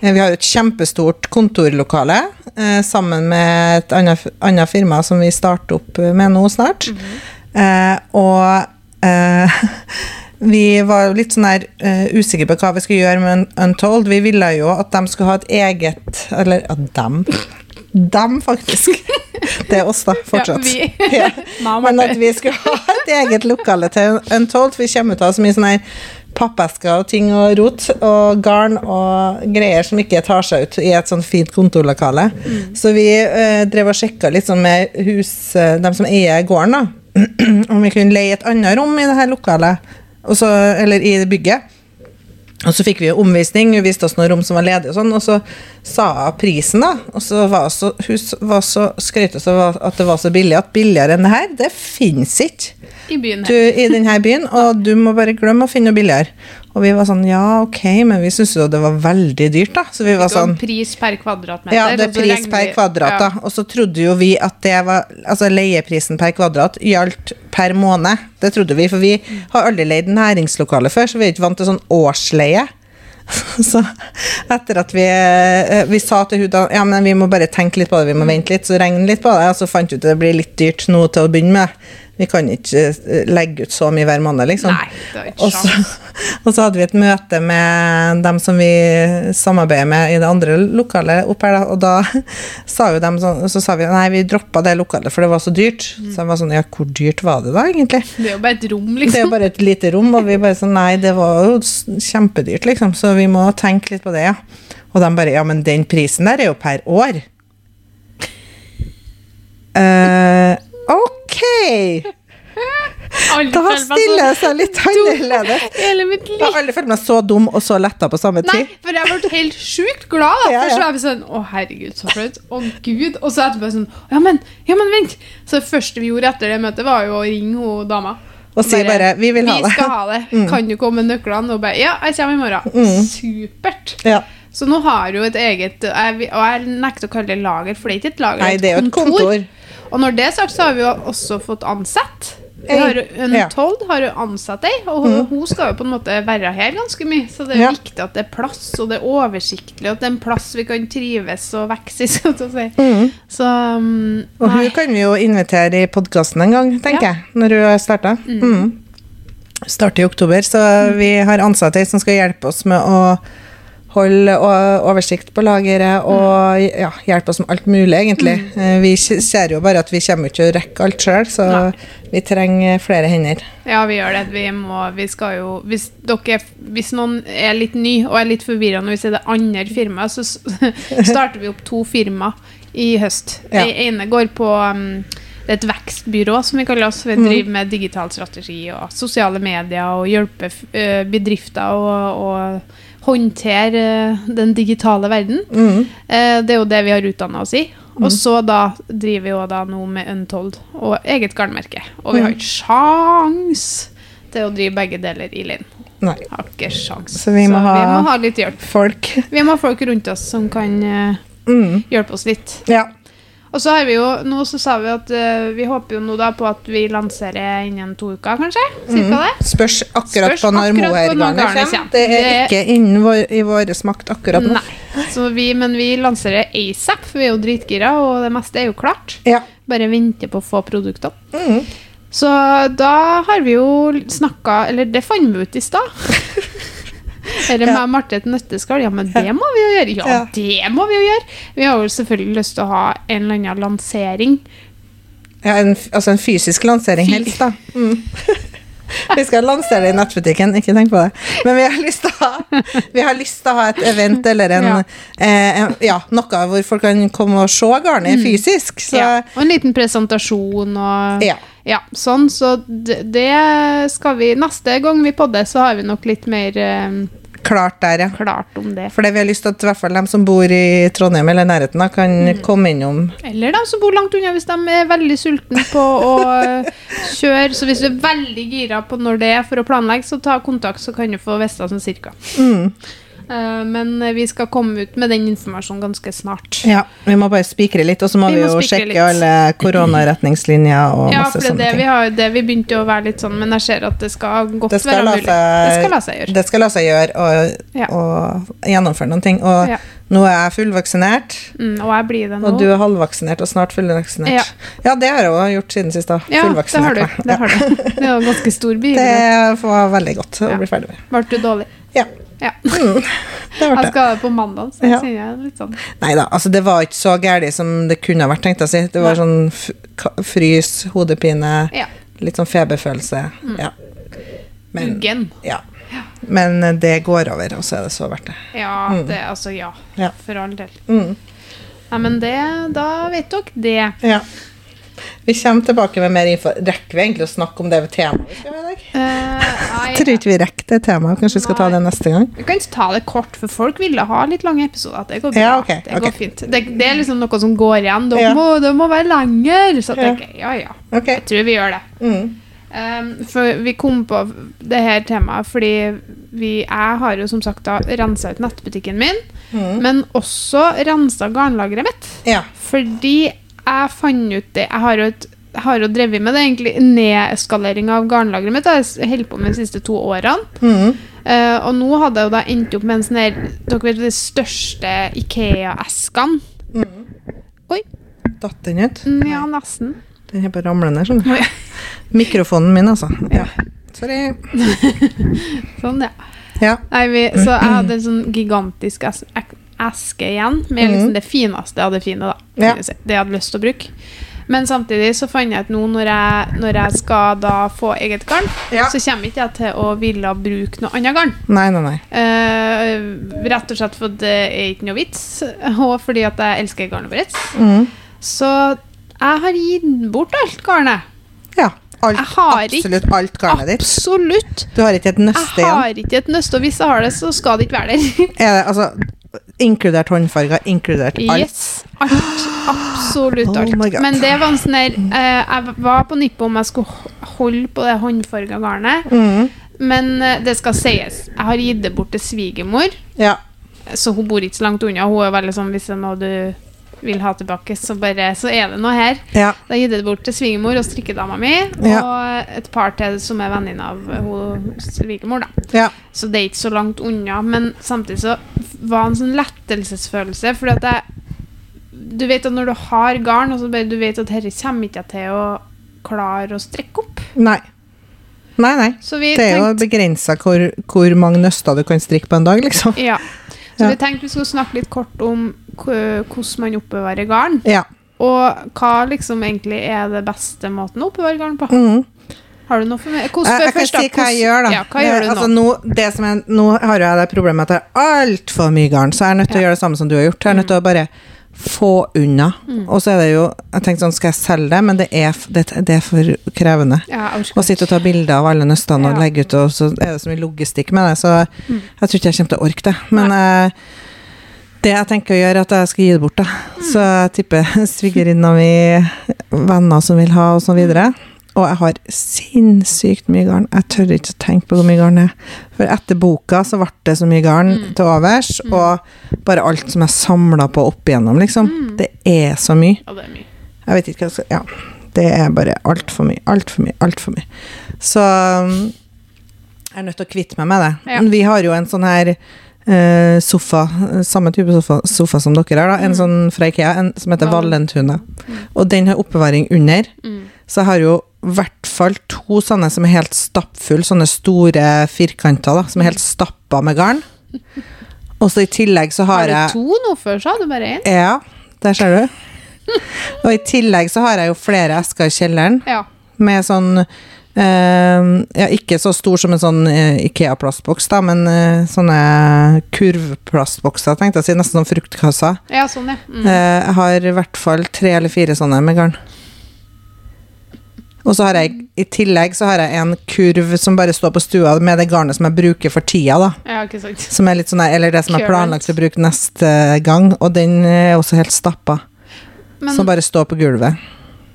[SPEAKER 2] Vi har et kjempestort kontorlokale eh, sammen med et annet, annet firma som vi starter opp med nå snart.
[SPEAKER 1] Mhm.
[SPEAKER 2] eh, og eh, vi var litt sånn her eh, usikre på hva vi skulle gjøre med Untold. Vi ville jo at de skulle ha et eget Eller at dem. Dem, faktisk. Det er oss, da, fortsatt.
[SPEAKER 1] Ja.
[SPEAKER 2] Ja. Men at vi skulle ha et eget lokale til Untold, for vi kommer til å ha så mye sånn her pappesker og ting og rot og garn og greier som ikke tar seg ut i et sånn fint kontorlokale. Så vi eh, drev og sjekka litt sånn med hus, eh, dem som eier gården, da, om vi kunne leie et annet rom i det her lokalet, og eller i bygget. Og så fikk vi jo omvisning, hun viste oss noen rom som var ledige, og sånn, og så sa hun prisen, da. Og så var så, hun var så skrøt at det var så billig, at billigere enn det her, det fins ikke
[SPEAKER 1] I byen
[SPEAKER 2] du,
[SPEAKER 1] her.
[SPEAKER 2] i denne byen, og du må bare glemme å finne noe billigere. Og vi var sånn ja, ok, men vi syntes jo det var veldig dyrt, da. Så vi var sånn
[SPEAKER 1] Pris per kvadratmeter.
[SPEAKER 2] ja, det er pris per kvadrat, da. Og så trodde jo vi at det var Altså leieprisen per kvadrat gjaldt per måned. Det trodde vi, for vi har aldri leid næringslokale før, så vi er ikke vant til sånn årsleie. Så etter at vi, eh, vi sa til hun da ja, men vi må bare tenke litt på det, vi må vente litt, så regne litt på det, og så fant vi ut at det blir litt dyrt nå til å begynne med. Vi kan ikke eh, legge ut så mye hver måned, liksom.
[SPEAKER 1] Nei,
[SPEAKER 2] Og så, og så hadde vi et møte med dem som vi samarbeider med i det andre lokalet opp her, da, og da sa jo dem sånn, så sa vi nei, vi droppa det lokalet, for det var så dyrt. Så jeg var sånn, ja, hvor dyrt var det da, egentlig?
[SPEAKER 1] Det er jo bare et rom, liksom.
[SPEAKER 2] Det er jo
[SPEAKER 1] liksom.
[SPEAKER 2] bare et lite rom, og vi bare sånn, nei, det var jo kjempedyrt, liksom, så vi må tenke litt på det, ja. Og de bare, ja, men den prisen der er jo per år. Eh, ok! Da stiller jeg seg litt annerledes. Jeg har aldri følt meg så dum og så letta på samme tid.
[SPEAKER 1] Nei, for jeg ble helt sjukt glad. Da. Først var jeg sånn Å, herregud, så flaut. Å, gud. Og så etterpå sånn Ja, men, ja, men vent. Så det første vi gjorde etter det møtet, var jo å ringe hun dama.
[SPEAKER 2] Og si bare, "Vi vil ha det."
[SPEAKER 1] Vi skal ha det. Kan du komme med nøklene? Og bare Ja, jeg kommer i morgen.
[SPEAKER 2] Mm.
[SPEAKER 1] Supert.
[SPEAKER 2] Ja.
[SPEAKER 1] Så nå har hun et eget jeg, Og jeg nekter å kalle det lager, for det er ikke et lager,
[SPEAKER 2] Nei, det er jo et kontor.
[SPEAKER 1] Og når det er sagt, så har vi jo også fått ansatt. Vi har en
[SPEAKER 2] ja.
[SPEAKER 1] Told har jo ansatt ei, og hun, hun skal jo på en måte være her ganske mye. Så det er
[SPEAKER 2] Ja.
[SPEAKER 1] viktig at det er plass, og det er oversiktlig, og at det er en plass vi kan trives og vokse i. Så, si.
[SPEAKER 2] Mm.
[SPEAKER 1] så um,
[SPEAKER 2] Og hun kan vi jo invitere i podkasten en gang, tenker
[SPEAKER 1] Ja.
[SPEAKER 2] jeg, når hun har starta. Mm. Starter i oktober, så vi har ansatt ei som skal hjelpe oss med å holde oversikt på lageret og ja, hjelpe oss med alt mulig, egentlig. Mm. Vi ser jo bare at vi kommer ikke til å rekke alt sjøl, så
[SPEAKER 1] Nei.
[SPEAKER 2] vi trenger flere hender.
[SPEAKER 1] Ja, vi gjør det. Vi må, vi skal jo Hvis, dere, hvis noen er litt ny og er litt forvirra når vi ser det andre firmaet, så starter vi opp to firma i høst.
[SPEAKER 2] Ja.
[SPEAKER 1] Det ene går på um, det er et vekstbyrå som vi kaller oss. Vi driver med digital strategi og sosiale medier og hjelper eh, bedrifter og, å håndtere eh, den digitale verden.
[SPEAKER 2] Mm.
[SPEAKER 1] Eh, Det er jo det vi har utdanna oss i. Og så da driver vi jo da nå med Untold og eget garnmerke. Og vi har ikke sjans til å drive begge deler i Linn.
[SPEAKER 2] Nei.
[SPEAKER 1] Har ikke sjans.
[SPEAKER 2] Så vi må ha-
[SPEAKER 1] vi må ha litt hjelp.
[SPEAKER 2] Folk.
[SPEAKER 1] Vi må ha folk rundt oss som kan eh,
[SPEAKER 2] Mm.
[SPEAKER 1] hjelpe oss litt.
[SPEAKER 2] Ja.
[SPEAKER 1] Og så har vi jo, nå så sa vi at uh, vi håper jo nå da på at vi lanserer innen to uker, kanskje? Cirka det.
[SPEAKER 2] Spørs akkurat
[SPEAKER 1] Spørs
[SPEAKER 2] på når mohairgarnet kommer.
[SPEAKER 1] kommer.
[SPEAKER 2] Det er ikke innen vår, i vår makt akkurat nå.
[SPEAKER 1] Vi, men vi lanserer ASAP, for vi er jo dritgira, og det meste er jo klart.
[SPEAKER 2] Ja.
[SPEAKER 1] Bare venter på å få produktene.
[SPEAKER 2] Mm.
[SPEAKER 1] Så da har vi jo snakka Eller det fant vi ut i stad. Eller med
[SPEAKER 2] Ja.
[SPEAKER 1] Marte et nøtteskall. Ja, men det må vi jo gjøre. Ja,
[SPEAKER 2] Ja.
[SPEAKER 1] det må vi jo gjøre. Vi har jo selvfølgelig lyst til å ha en eller annen lansering.
[SPEAKER 2] Ja, en, altså en fysisk lansering
[SPEAKER 1] Fy-
[SPEAKER 2] helst, da. Mm. Vi skal lansere det i nettbutikken, ikke tenk på det. Men vi har lyst til å ha, vi har lyst til å ha et event eller en,
[SPEAKER 1] Ja.
[SPEAKER 2] eh, en ja, noe hvor folk kan komme og se garnet fysisk. Så
[SPEAKER 1] Mm. Ja. Og en liten presentasjon og
[SPEAKER 2] Ja.
[SPEAKER 1] Ja, sånn. Så det, det skal vi Neste gang vi podder, så har vi nok litt mer eh,
[SPEAKER 2] klart der, ja.
[SPEAKER 1] klart om det.
[SPEAKER 2] For det vi har lyst til at i hvert fall de som bor i Trondheim eller nærheten, da, kan
[SPEAKER 1] Mm.
[SPEAKER 2] komme innom.
[SPEAKER 1] Eller de som bor langt unna, hvis de er veldig sultne på å eh, kjøre. Så hvis du er veldig gira på når det er for å planlegge, så ta kontakt, så kan du få vite sånn cirka.
[SPEAKER 2] Mm.
[SPEAKER 1] Eh, Men vi skal komme ut med den informasjonen ganske snart.
[SPEAKER 2] Ja, vi må bare spikre litt, og så må
[SPEAKER 1] Vi
[SPEAKER 2] vi,
[SPEAKER 1] må
[SPEAKER 2] jo sjekke
[SPEAKER 1] litt.
[SPEAKER 2] alle koronaretningslinjer og
[SPEAKER 1] Ja,
[SPEAKER 2] masse
[SPEAKER 1] for det,
[SPEAKER 2] sånne
[SPEAKER 1] det,
[SPEAKER 2] ting.
[SPEAKER 1] har, det vi begynte å være litt sånn, men jeg ser at det skal godt
[SPEAKER 2] Det skal,
[SPEAKER 1] være
[SPEAKER 2] la
[SPEAKER 1] Seg, det skal la seg gjøre.
[SPEAKER 2] det skal la seg gjøre og,
[SPEAKER 1] Ja.
[SPEAKER 2] og gjennomføre noen ting. Og
[SPEAKER 1] Ja.
[SPEAKER 2] nå er jeg fullvaksinert.
[SPEAKER 1] Mm, og jeg blir det nå.
[SPEAKER 2] Og du er halvvaksinert og snart fullvaksinert.
[SPEAKER 1] Ja.
[SPEAKER 2] Ja, det har jeg òg gjort siden sist. da.
[SPEAKER 1] ja, det har du. Det, har du. det en ganske stor
[SPEAKER 2] Det var veldig godt å
[SPEAKER 1] Ja.
[SPEAKER 2] bli ferdig med.
[SPEAKER 1] Ble du dårlig?
[SPEAKER 2] Ja,
[SPEAKER 1] Ja.
[SPEAKER 2] mm,
[SPEAKER 1] Jeg skal på mandag, så jeg
[SPEAKER 2] Ja.
[SPEAKER 1] kjenner jeg litt sånn
[SPEAKER 2] Nei da, altså det var ikke så gærent som det kunne ha vært, tenkte jeg å si. Det var
[SPEAKER 1] Nei.
[SPEAKER 2] sånn frys, hodepine,
[SPEAKER 1] Ja.
[SPEAKER 2] litt sånn feberfølelse.
[SPEAKER 1] Mm.
[SPEAKER 2] Ja. Men,
[SPEAKER 1] Uggen.
[SPEAKER 2] ja. Men eh, det går over, og så er det så verdt det.
[SPEAKER 1] Ja,
[SPEAKER 2] Mm.
[SPEAKER 1] det, altså ja.
[SPEAKER 2] Ja.
[SPEAKER 1] For all del.
[SPEAKER 2] Mm.
[SPEAKER 1] Nei, men det, da vet dere det.
[SPEAKER 2] Ja. Vi kommer tilbake med mer info. Rekker vi egentlig å snakke om det temaet vi skal ha i dag? Tror ikke vi rekker det temaet. Kanskje vi skal ta det neste gang?
[SPEAKER 1] Vi kan ikke ta det kort, for folk ville ha litt lange episoder. Det går bra.
[SPEAKER 2] Ja, okay,
[SPEAKER 1] det
[SPEAKER 2] går
[SPEAKER 1] går fint. Det, det er liksom noe som går igjen. Det,
[SPEAKER 2] Ja.
[SPEAKER 1] må, det må være lenger. Så
[SPEAKER 2] Ja.
[SPEAKER 1] tenker jeg, ja ja.
[SPEAKER 2] Okay.
[SPEAKER 1] Jeg tror vi gjør det.
[SPEAKER 2] Mm.
[SPEAKER 1] Um, for vi kom på det her temaet fordi vi, jeg har jo som sagt da rensa ut nettbutikken min,
[SPEAKER 2] Mm.
[SPEAKER 1] men også rensa garnlageret mitt.
[SPEAKER 2] Ja.
[SPEAKER 1] Fordi jeg fant ut det Jeg har jo, et, har jo drevet med det egentlig nedeskalering av garnlageret mitt. Jeg holdt på med de siste to årene.
[SPEAKER 2] Mm.
[SPEAKER 1] Uh, og nå hadde jeg jo da endt opp med en sånn her Dere vet de største Ikea-eskene? Oi.
[SPEAKER 2] Datt den ut?
[SPEAKER 1] Mm, Ja, nesten.
[SPEAKER 2] Den er på ramlende, skjønner du. Mikrofonen min, altså. Ja. Sorry.
[SPEAKER 1] Sånn, ja.
[SPEAKER 2] Ja.
[SPEAKER 1] Nei, vi, så jeg hadde en sånn gigantisk es eske igjen, med liksom det fineste av det fine, da.
[SPEAKER 2] Ja.
[SPEAKER 1] Det jeg hadde lyst til å bruke. Men samtidig så fant jeg at nå når jeg, når jeg skal da få eget garn,
[SPEAKER 2] Ja.
[SPEAKER 1] så kommer ikke jeg til å ville bruke noe annet garn.
[SPEAKER 2] Nei, nei, nei.
[SPEAKER 1] Eh, rett og slett for det er ikke noe vits, og fordi at jeg elsker garnet vårt.
[SPEAKER 2] Mm.
[SPEAKER 1] Så jeg har gitt bort alt garnet.
[SPEAKER 2] Ja. Alt,
[SPEAKER 1] har ikke-
[SPEAKER 2] absolutt alt garnet ditt.
[SPEAKER 1] Absolutt.
[SPEAKER 2] Du har ikke et nøste igjen?
[SPEAKER 1] Jeg har ikke et nøste, og hvis jeg har det, så skal det ikke være der.
[SPEAKER 2] Er det, altså, inkludert håndfarger, inkludert alt?
[SPEAKER 1] Yes. Alt. Absolutt
[SPEAKER 2] Oh
[SPEAKER 1] alt.
[SPEAKER 2] God.
[SPEAKER 1] Men det var en sånn der eh, Jeg var på nippet om jeg skulle holde på det håndfarga garnet,
[SPEAKER 2] Mm.
[SPEAKER 1] men eh, det skal sies. Jeg har gitt det bort til svigermor,
[SPEAKER 2] Ja.
[SPEAKER 1] så hun bor ikke så langt unna. Hun er veldig sånn hvis det er noe du vil ha tilbake, så, bare, så er det noe her.
[SPEAKER 2] ja.
[SPEAKER 1] Da gir det bort til svigermor og strikkedama mi,
[SPEAKER 2] Ja.
[SPEAKER 1] og et par til som er venninne av svigermor, da.
[SPEAKER 2] ja.
[SPEAKER 1] Så det er ikke så langt unna, men samtidig så var det en sånn lettelsesfølelse, fordi at jeg Du vet at når du har garn, og så bare du vet at dette kommer ikke til å klare å strekke opp.
[SPEAKER 2] Nei. Nei, nei. Det er jo begrensa hvor, hvor mange nøster du kan strikke på en dag, liksom.
[SPEAKER 1] Ja. Så
[SPEAKER 2] Ja.
[SPEAKER 1] vi tenkte vi skulle snakke litt kort om hvordan man oppbevarer garn.
[SPEAKER 2] Ja.
[SPEAKER 1] Og hva liksom egentlig er det beste måten å oppbevare garn på.
[SPEAKER 2] Mm.
[SPEAKER 1] Har du noe for meg? Hvordan,
[SPEAKER 2] Jeg, jeg kan
[SPEAKER 1] først da,
[SPEAKER 2] si hva jeg gjør, da.
[SPEAKER 1] Ja, hva gjør du
[SPEAKER 2] altså,
[SPEAKER 1] nå?
[SPEAKER 2] nå, det som er, nå har jeg det problemet at jeg har altfor mye garn, så jeg er nødt til å gjøre det samme som du har gjort. Jeg er nødt til å bare få unna.
[SPEAKER 1] Mm.
[SPEAKER 2] Og så er det jo Jeg tenkte sånn, skal jeg selge det? Men det er, det, det er for krevende.
[SPEAKER 1] ja,
[SPEAKER 2] Å sitte og ta bilder av alle nøstene og legge ut, og så er det så mye logistikk med det, så
[SPEAKER 1] Mm.
[SPEAKER 2] jeg tror ikke jeg kommer til å orke det. Men eh, det jeg tenker å gjøre, er at jeg skal gi det bort, da.
[SPEAKER 1] Mm.
[SPEAKER 2] Så jeg tipper svigerinna mi, venner som vil ha, og så videre. Og jeg har sinnssykt mye garn. Jeg tør ikke å tenke på hvor mye garn det er. For etter boka så ble det så mye garn
[SPEAKER 1] Mm.
[SPEAKER 2] til overs, og bare alt som jeg samla på opp igjennom, liksom.
[SPEAKER 1] Mm.
[SPEAKER 2] Det er så mye.
[SPEAKER 1] Ja, det er mye.
[SPEAKER 2] Jeg vet ikke hva jeg skal Ja. Det er bare altfor mye, altfor mye, altfor mye. Så jeg er nødt til å kvitte meg med det.
[SPEAKER 1] Ja.
[SPEAKER 2] Vi har jo en sånn her Uh, sofa, samme type sofa, sofa som dere har, da. En
[SPEAKER 1] Mm.
[SPEAKER 2] sånn fra Ikea, en som heter Valentuna.
[SPEAKER 1] Mm.
[SPEAKER 2] Og den har oppbevaring under.
[SPEAKER 1] Mm.
[SPEAKER 2] Så jeg har jo i hvert fall to sånne som er helt stappfulle, sånne store firkanter, da, som er helt stappa med garn. Og så i tillegg så har, jeg Har
[SPEAKER 1] du to nå før, sa du bare én?
[SPEAKER 2] ja, der ser du. Og i tillegg så har jeg jo flere esker i kjelleren
[SPEAKER 1] Ja.
[SPEAKER 2] med sånn Uh, Ja, ikke så stor som en sånn uh, Ikea-plastboks, da, men uh, sånne kurvplastbokser, tenkte jeg å si. Nesten som fruktkasser.
[SPEAKER 1] ja, sånn, ja. Mm.
[SPEAKER 2] Jeg har i hvert fall tre eller fire sånne med garn. Og så har jeg i tillegg så har jeg en kurv som bare står på stua med det garnet som jeg bruker for tida, da.
[SPEAKER 1] Ja, ikke sant.
[SPEAKER 2] Som er litt sånn, eller det som er planlagt å bruke neste gang, og den er også helt stappa.
[SPEAKER 1] Men,
[SPEAKER 2] Som bare står på gulvet.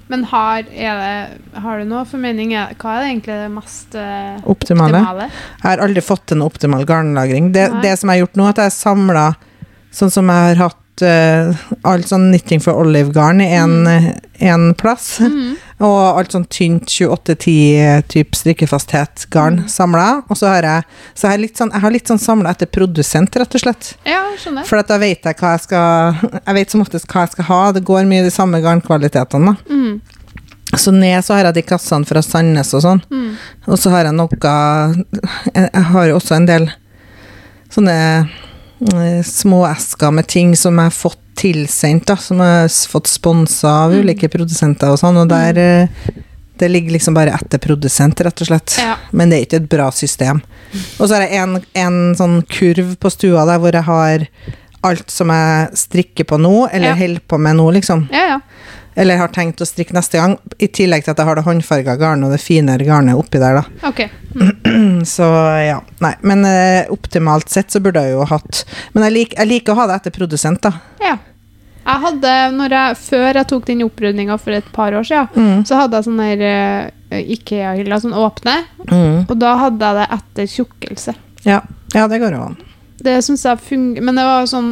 [SPEAKER 1] men har, det, har du noe formening? Hva er det egentlig det mest eh,
[SPEAKER 2] Optimale.
[SPEAKER 1] optimale?
[SPEAKER 2] Jeg har aldri fått til en optimal garnlagring. Det, det som jeg har gjort nå, at jeg har samla sånn som jeg har hatt uh, alt sånn Knitting for Olive-garn i én plass.
[SPEAKER 1] Mm.
[SPEAKER 2] Og alt sånn tynt 28-10-type strikkefasthet garn
[SPEAKER 1] Mm.
[SPEAKER 2] samla. Og så har jeg, så jeg litt sånn, jeg har litt sånn samla etter produsent, rett og slett.
[SPEAKER 1] Ja, skjønner.
[SPEAKER 2] For da vet jeg hva jeg skal Jeg vet som oftest hva jeg skal ha. Det går mye i de samme garnkvalitetene. da.
[SPEAKER 1] Mm.
[SPEAKER 2] Så ned så har jeg de kassene fra Sandnes og sånn.
[SPEAKER 1] Mm.
[SPEAKER 2] Og så har jeg noe Jeg jeg har jo også en del sånne eh, små esker med ting som jeg har fått tilsendt, da. Som har fått sponsa av
[SPEAKER 1] Mm.
[SPEAKER 2] ulike produsenter og sånn. Og der eh, Det ligger liksom bare etter produsent, rett og slett.
[SPEAKER 1] Ja.
[SPEAKER 2] Men det er ikke et bra system. Og så har jeg en, en sånn kurv på stua der hvor jeg har alt som jeg strikker på nå, eller
[SPEAKER 1] Ja.
[SPEAKER 2] holder på med nå, liksom.
[SPEAKER 1] ja, ja.
[SPEAKER 2] Eller har tenkt å strikke neste gang. I tillegg til at jeg har det håndfarga garnet og det finere garnet oppi der, da.
[SPEAKER 1] Ok.
[SPEAKER 2] Så ja. Nei. Men eh, optimalt sett så burde jeg jo hatt Men jeg, lik, jeg liker å ha det etter produsent, da.
[SPEAKER 1] Ja. Jeg hadde, når jeg, Før jeg tok den opprydninga for et par år siden,
[SPEAKER 2] Mm.
[SPEAKER 1] så hadde jeg sånne der, eh, Ikea-hyller, sånn åpne.
[SPEAKER 2] Mm.
[SPEAKER 1] Og da hadde jeg det etter tjukkelse.
[SPEAKER 2] Ja. ja, det går jo an.
[SPEAKER 1] Det syns jeg fungerer Men det var sånn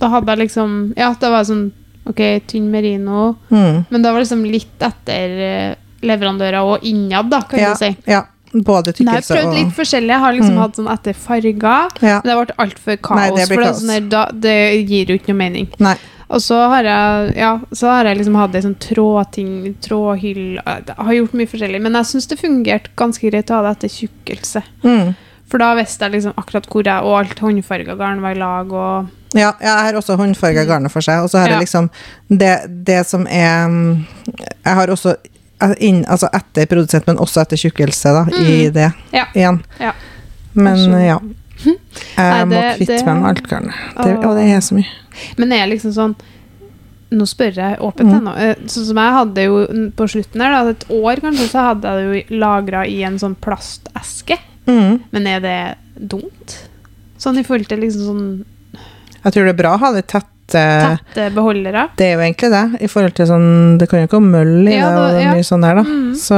[SPEAKER 1] Da hadde jeg liksom Ja, det var sånn Ok, tynn merino,
[SPEAKER 2] Mm.
[SPEAKER 1] men det var liksom litt etter eh, leverandører og innad, da, kan
[SPEAKER 2] Ja,
[SPEAKER 1] du si.
[SPEAKER 2] ja. Både
[SPEAKER 1] Men jeg har prøvd
[SPEAKER 2] og
[SPEAKER 1] litt forskjellig. Jeg har liksom
[SPEAKER 2] Mm.
[SPEAKER 1] hatt sånn etter farger.
[SPEAKER 2] ja.
[SPEAKER 1] Men det ble altfor kaos.
[SPEAKER 2] Nei, det
[SPEAKER 1] for det,
[SPEAKER 2] kaos.
[SPEAKER 1] sånn der, da, det gir jo ikke noe mening.
[SPEAKER 2] Nei.
[SPEAKER 1] Og så har jeg ja, så har jeg liksom hatt ei sånn trådting, trådhyll Jeg har gjort mye forskjellig, men jeg syns det fungerte ganske greit å ha det etter tjukkelse.
[SPEAKER 2] Mm.
[SPEAKER 1] For da visste jeg liksom akkurat hvor jeg Og alt håndfarga garn var i lag, og
[SPEAKER 2] Ja, jeg har også håndfarga garnet for seg, og så har
[SPEAKER 1] Mm.
[SPEAKER 2] Jeg liksom det, det som er mm, Jeg har også inn, altså etter produsent, men også etter tjukkelse, da, i det
[SPEAKER 1] Mm. Ja.
[SPEAKER 2] igjen.
[SPEAKER 1] Ja.
[SPEAKER 2] Men ja. Jeg
[SPEAKER 1] Nei,
[SPEAKER 2] må kvitte meg med alt garnet. Det, og det er så mye.
[SPEAKER 1] Men er liksom sånn Nå spør jeg åpent
[SPEAKER 2] Mm.
[SPEAKER 1] Eh, Sånn som jeg hadde jo på slutten her, da, et år kanskje, så hadde jeg det jo lagra i en sånn plasteske.
[SPEAKER 2] Mm.
[SPEAKER 1] Men er det dumt? Sånn i forhold til liksom sånn
[SPEAKER 2] Jeg tror det er bra å ha det tette
[SPEAKER 1] tette beholdere?
[SPEAKER 2] Det er jo egentlig det, i forhold til sånn Det kan jo ikke komme møll i
[SPEAKER 1] Ja,
[SPEAKER 2] det, og
[SPEAKER 1] ja.
[SPEAKER 2] mye sånn der, da.
[SPEAKER 1] Mm.
[SPEAKER 2] Så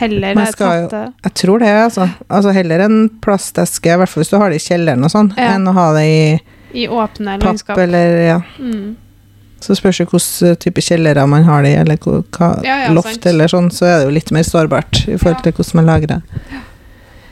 [SPEAKER 1] Heller
[SPEAKER 2] Man skal jo-
[SPEAKER 1] tette
[SPEAKER 2] jeg tror det, altså. altså heller en plasteske, i hvert fall hvis du har det i kjelleren og sånn,
[SPEAKER 1] Ja.
[SPEAKER 2] enn å ha det i
[SPEAKER 1] i åpne
[SPEAKER 2] papp
[SPEAKER 1] landskap.
[SPEAKER 2] eller ja.
[SPEAKER 1] Mm.
[SPEAKER 2] Så spørs det hvilken type kjellere man har det i, eller hva,
[SPEAKER 1] Ja, ja,
[SPEAKER 2] loft
[SPEAKER 1] sant.
[SPEAKER 2] eller sånn, så er det jo litt mer sårbart i forhold til hvordan man lagrer.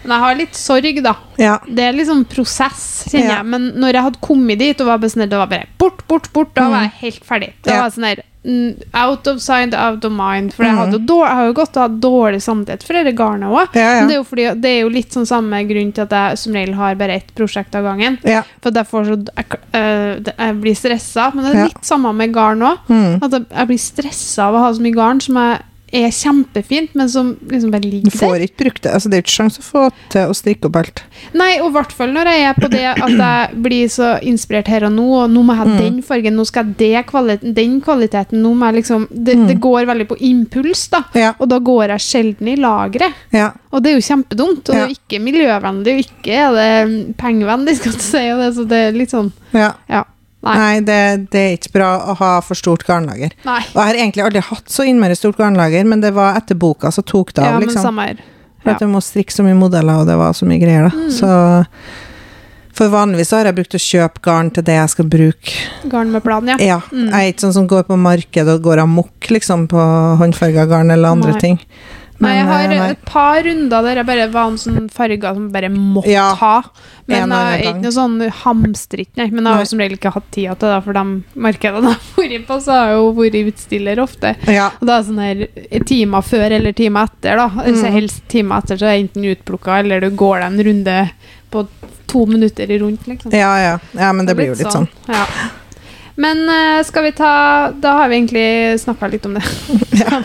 [SPEAKER 1] Men jeg har litt sorg, da.
[SPEAKER 2] Ja.
[SPEAKER 1] Det er liksom prosess, kjenner
[SPEAKER 2] Ja.
[SPEAKER 1] jeg. Men når jeg hadde kommet dit og var bestemt, det var bare bort, bort, bort, da
[SPEAKER 2] Mm.
[SPEAKER 1] var jeg helt ferdig. Da
[SPEAKER 2] Ja.
[SPEAKER 1] var sånn der mm, Out of sight, out of mind. For jeg,
[SPEAKER 2] Mm.
[SPEAKER 1] hadde dårlig, jeg har jo gått og hatt dårlig samvittighet for dette garnet òg.
[SPEAKER 2] Ja,
[SPEAKER 1] Men det
[SPEAKER 2] ja.
[SPEAKER 1] er fordi, det er jo litt sånn samme grunn til at jeg som regel har bare ett prosjekt av gangen.
[SPEAKER 2] ja.
[SPEAKER 1] For at jeg, får så, jeg, øh, jeg blir stressa. Men det er
[SPEAKER 2] Ja.
[SPEAKER 1] litt samme med garn òg.
[SPEAKER 2] Mm.
[SPEAKER 1] At jeg, jeg blir stressa av å ha så mye garn som jeg, er kjempefint, men som liksom bare
[SPEAKER 2] Du
[SPEAKER 1] ligger der.
[SPEAKER 2] får ikke brukt det. Altså, det er ikke sjanse å få til å strikke opp alt.
[SPEAKER 1] Nei, og i hvert fall når jeg er på det at jeg blir så inspirert her og nå, og nå må jeg ha
[SPEAKER 2] Mm.
[SPEAKER 1] den fargen, nå skal jeg ha kvali den kvaliteten, nå må jeg liksom det,
[SPEAKER 2] Mm.
[SPEAKER 1] det går veldig på impuls, da.
[SPEAKER 2] Ja.
[SPEAKER 1] Og da går jeg sjelden i lageret.
[SPEAKER 2] Ja.
[SPEAKER 1] Og det er jo kjempedumt, og det er jo ikke miljøvennlig, og ikke er det pengevennlig, skal du si, og det, så det er litt sånn
[SPEAKER 2] ja.
[SPEAKER 1] Ja. Nei.
[SPEAKER 2] Nei, det, det er ikke bra å ha for stort garnlager.
[SPEAKER 1] Nei.
[SPEAKER 2] Og jeg har egentlig aldri hatt så innmari stort garnlager, men det var etter boka så tok det
[SPEAKER 1] Ja,
[SPEAKER 2] av,
[SPEAKER 1] men
[SPEAKER 2] liksom.
[SPEAKER 1] samme her.
[SPEAKER 2] For
[SPEAKER 1] Ja.
[SPEAKER 2] at jeg må strikke så mye modeller, og det var så mye greier, da.
[SPEAKER 1] Mm.
[SPEAKER 2] Så For vanligvis har jeg brukt å kjøpe garn til det jeg skal bruke.
[SPEAKER 1] Garn med plan, ja.
[SPEAKER 2] Ja,
[SPEAKER 1] Mm.
[SPEAKER 2] Jeg er ikke sånn som går på markedet og går amok liksom, på håndfarga garn eller andre
[SPEAKER 1] Nei.
[SPEAKER 2] ting.
[SPEAKER 1] Nei, jeg har
[SPEAKER 2] eh, nei.
[SPEAKER 1] et par runder der jeg bare var en sånn farger som bare måtte
[SPEAKER 2] Ja,
[SPEAKER 1] ha. Men
[SPEAKER 2] en
[SPEAKER 1] jeg er ikke noe sånn hamstring, nei. Men jeg har
[SPEAKER 2] Nei.
[SPEAKER 1] jo som regel ikke hatt tida til det, for de markedene jeg har vært på, så har jeg jo vært utstiller ofte.
[SPEAKER 2] Ja,
[SPEAKER 1] Og da er det sånn her timer før eller timer etter, da. hvis
[SPEAKER 2] jeg
[SPEAKER 1] helst timer etter, så er det enten utplukka, eller du går deg en runde på to minutter i rundt, liksom.
[SPEAKER 2] ja, ja. ja, men det blir jo litt sånn.
[SPEAKER 1] Ja. Men eh, skal vi ta Da har vi egentlig snakka litt om det.
[SPEAKER 2] Ja.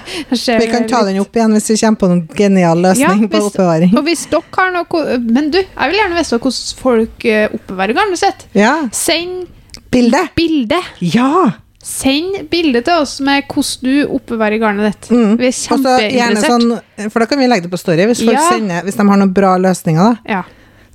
[SPEAKER 2] Vi kan ta den opp igjen hvis vi kommer på noen genial løsning
[SPEAKER 1] Ja,
[SPEAKER 2] på
[SPEAKER 1] hvis-
[SPEAKER 2] oppbevaring.
[SPEAKER 1] Og hvis dere har noe Men du, jeg vil gjerne vite hvordan folk eh, oppbevarer garnet sitt.
[SPEAKER 2] Ja.
[SPEAKER 1] Send
[SPEAKER 2] Bilde!
[SPEAKER 1] bilde.
[SPEAKER 2] Ja!
[SPEAKER 1] Send bilde til oss med hvordan du oppbevarer garnet ditt.
[SPEAKER 2] Mm.
[SPEAKER 1] Vi er kjempeinteressert.
[SPEAKER 2] sånn, for da kan vi legge det på story hvis, folk sender, hvis de har noen bra løsninger. da.
[SPEAKER 1] Ja.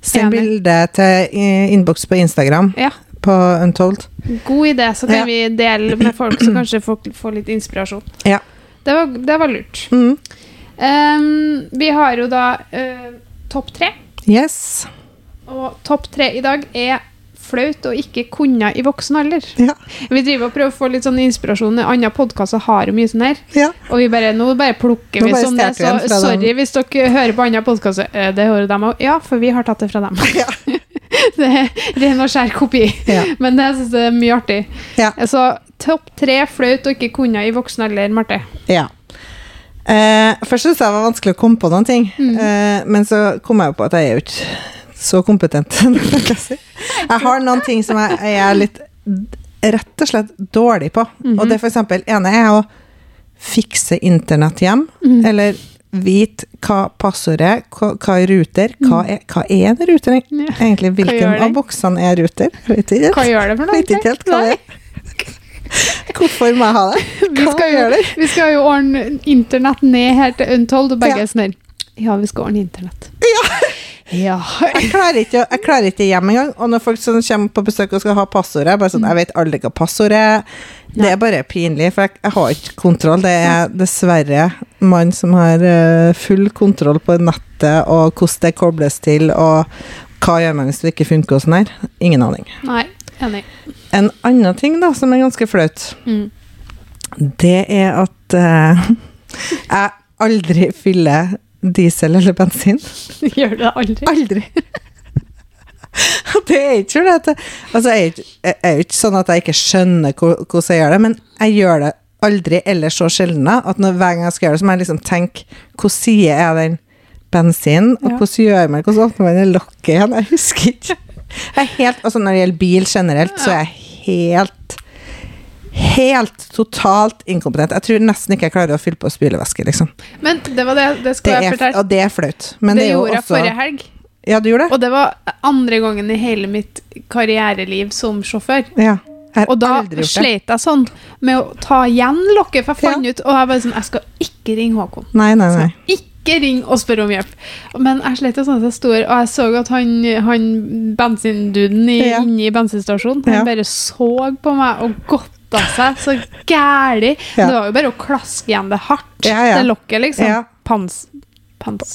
[SPEAKER 2] Send bilde til innboks på Instagram
[SPEAKER 1] ja.
[SPEAKER 2] På Untold.
[SPEAKER 1] God idé. Så kan
[SPEAKER 2] Ja.
[SPEAKER 1] vi dele med folk, så kanskje folk får litt inspirasjon.
[SPEAKER 2] Ja.
[SPEAKER 1] Det var, det var lurt.
[SPEAKER 2] Mm.
[SPEAKER 1] Um, vi har jo da uh, topp tre.
[SPEAKER 2] Yes.
[SPEAKER 1] Og topp tre i dag er flaut å ikke kunne i voksen alder.
[SPEAKER 2] Ja.
[SPEAKER 1] Vi driver og prøver å få litt sånn inspirasjon. Andre podkaster har jo mye sånn her.
[SPEAKER 2] ja.
[SPEAKER 1] Og vi bare, nå bare plukker
[SPEAKER 2] Nå
[SPEAKER 1] vi sånn det. Så sorry hvis dere hører på andre podkaster. Eh, Det hører dem òg. Ja, for vi har tatt det fra dem.
[SPEAKER 2] Ja.
[SPEAKER 1] det er ren og skjær kopi.
[SPEAKER 2] Ja.
[SPEAKER 1] Men det syns jeg er mye artig.
[SPEAKER 2] Ja.
[SPEAKER 1] Så topp tre flaut å ikke kunne i voksen alder, Marte.
[SPEAKER 2] ja. Eh, først syntes jeg det var vanskelig å komme på noen ting,
[SPEAKER 1] Mm.
[SPEAKER 2] eh, men så kom jeg jo på at jeg er jo ikke så kompetent. jeg har noen ting som jeg, jeg er litt rett og slett dårlig på.
[SPEAKER 1] Mhm.
[SPEAKER 2] Og det for eksempel ene er å fikse internett hjem,
[SPEAKER 1] mm.
[SPEAKER 2] eller vite hva passordet er, hva, hva er ruter, hva er, hva er en ruter egentlig? Hvilken av boksene er ruter? Vet ikke.
[SPEAKER 1] Hva gjør det for noe?
[SPEAKER 2] Vet ikke helt hva det er. Hvorfor må jeg ha det?
[SPEAKER 1] Vi skal, jo,
[SPEAKER 2] det?
[SPEAKER 1] vi skal jo ordne internett ned her til Untold, og begge
[SPEAKER 2] Ja.
[SPEAKER 1] er sånn Ja, vi skal ordne internett. Ja.
[SPEAKER 2] Jeg klarer ikke, jeg klarer ikke hjem engang. Og når folk sånn kommer på besøk og skal ha passordet, bare sånn, jeg vet aldri hva passordet er. Det er bare pinlig, for jeg, jeg har ikke kontroll. Det er dessverre mann som har eh, full kontroll på nettet, og hvordan det kobles til, og hva gjør man hvis det ikke funker og sånn her. Ingen aning.
[SPEAKER 1] Nei, enig.
[SPEAKER 2] En annen ting da, som er ganske flaut,
[SPEAKER 1] Mm.
[SPEAKER 2] det er at uh, jeg aldri fyller diesel eller bensin.
[SPEAKER 1] Gjør du det aldri?
[SPEAKER 2] Aldri. det er ikke fordi at altså, jeg, er jo ikke sånn at jeg ikke skjønner hvordan jeg gjør det, men jeg gjør det aldri eller så sjelden at når, hver gang jeg skal gjøre det, så må jeg liksom tenke hvordan side er den bensinen, og hvordan gjør man hvordan åpner man det lokket igjen? Jeg husker ikke. Jeg er helt, altså Når det gjelder bil generelt, så er jeg helt Helt totalt inkompetent. Jeg tror nesten ikke jeg klarer å fylle på spylevæske, liksom.
[SPEAKER 1] Men det var det, det
[SPEAKER 2] Det
[SPEAKER 1] skal jeg fortelle.
[SPEAKER 2] og det er flaut. Men
[SPEAKER 1] det,
[SPEAKER 2] det, jo
[SPEAKER 1] gjorde jeg forrige helg.
[SPEAKER 2] Ja, du gjorde det?
[SPEAKER 1] Og det var andre gangen i hele mitt karriereliv som sjåfør.
[SPEAKER 2] Ja.
[SPEAKER 1] Og da slet jeg sånn med å ta igjen lokket, for jeg fant
[SPEAKER 2] Ja.
[SPEAKER 1] ut Og jeg bare sånn Jeg skal ikke ringe Håkon.
[SPEAKER 2] Nei, nei,
[SPEAKER 1] Så
[SPEAKER 2] nei.
[SPEAKER 1] ikke ring og spørre om hjelp. Men jeg slet sånn at jeg står, og jeg så at han, han bensinduden i,
[SPEAKER 2] Ja.
[SPEAKER 1] inne i bensinstasjonen, han
[SPEAKER 2] Ja.
[SPEAKER 1] bare så på meg og godta seg så gæli.
[SPEAKER 2] Ja.
[SPEAKER 1] Det var jo bare å klaske igjen det hardt, det lokket, liksom. Pans,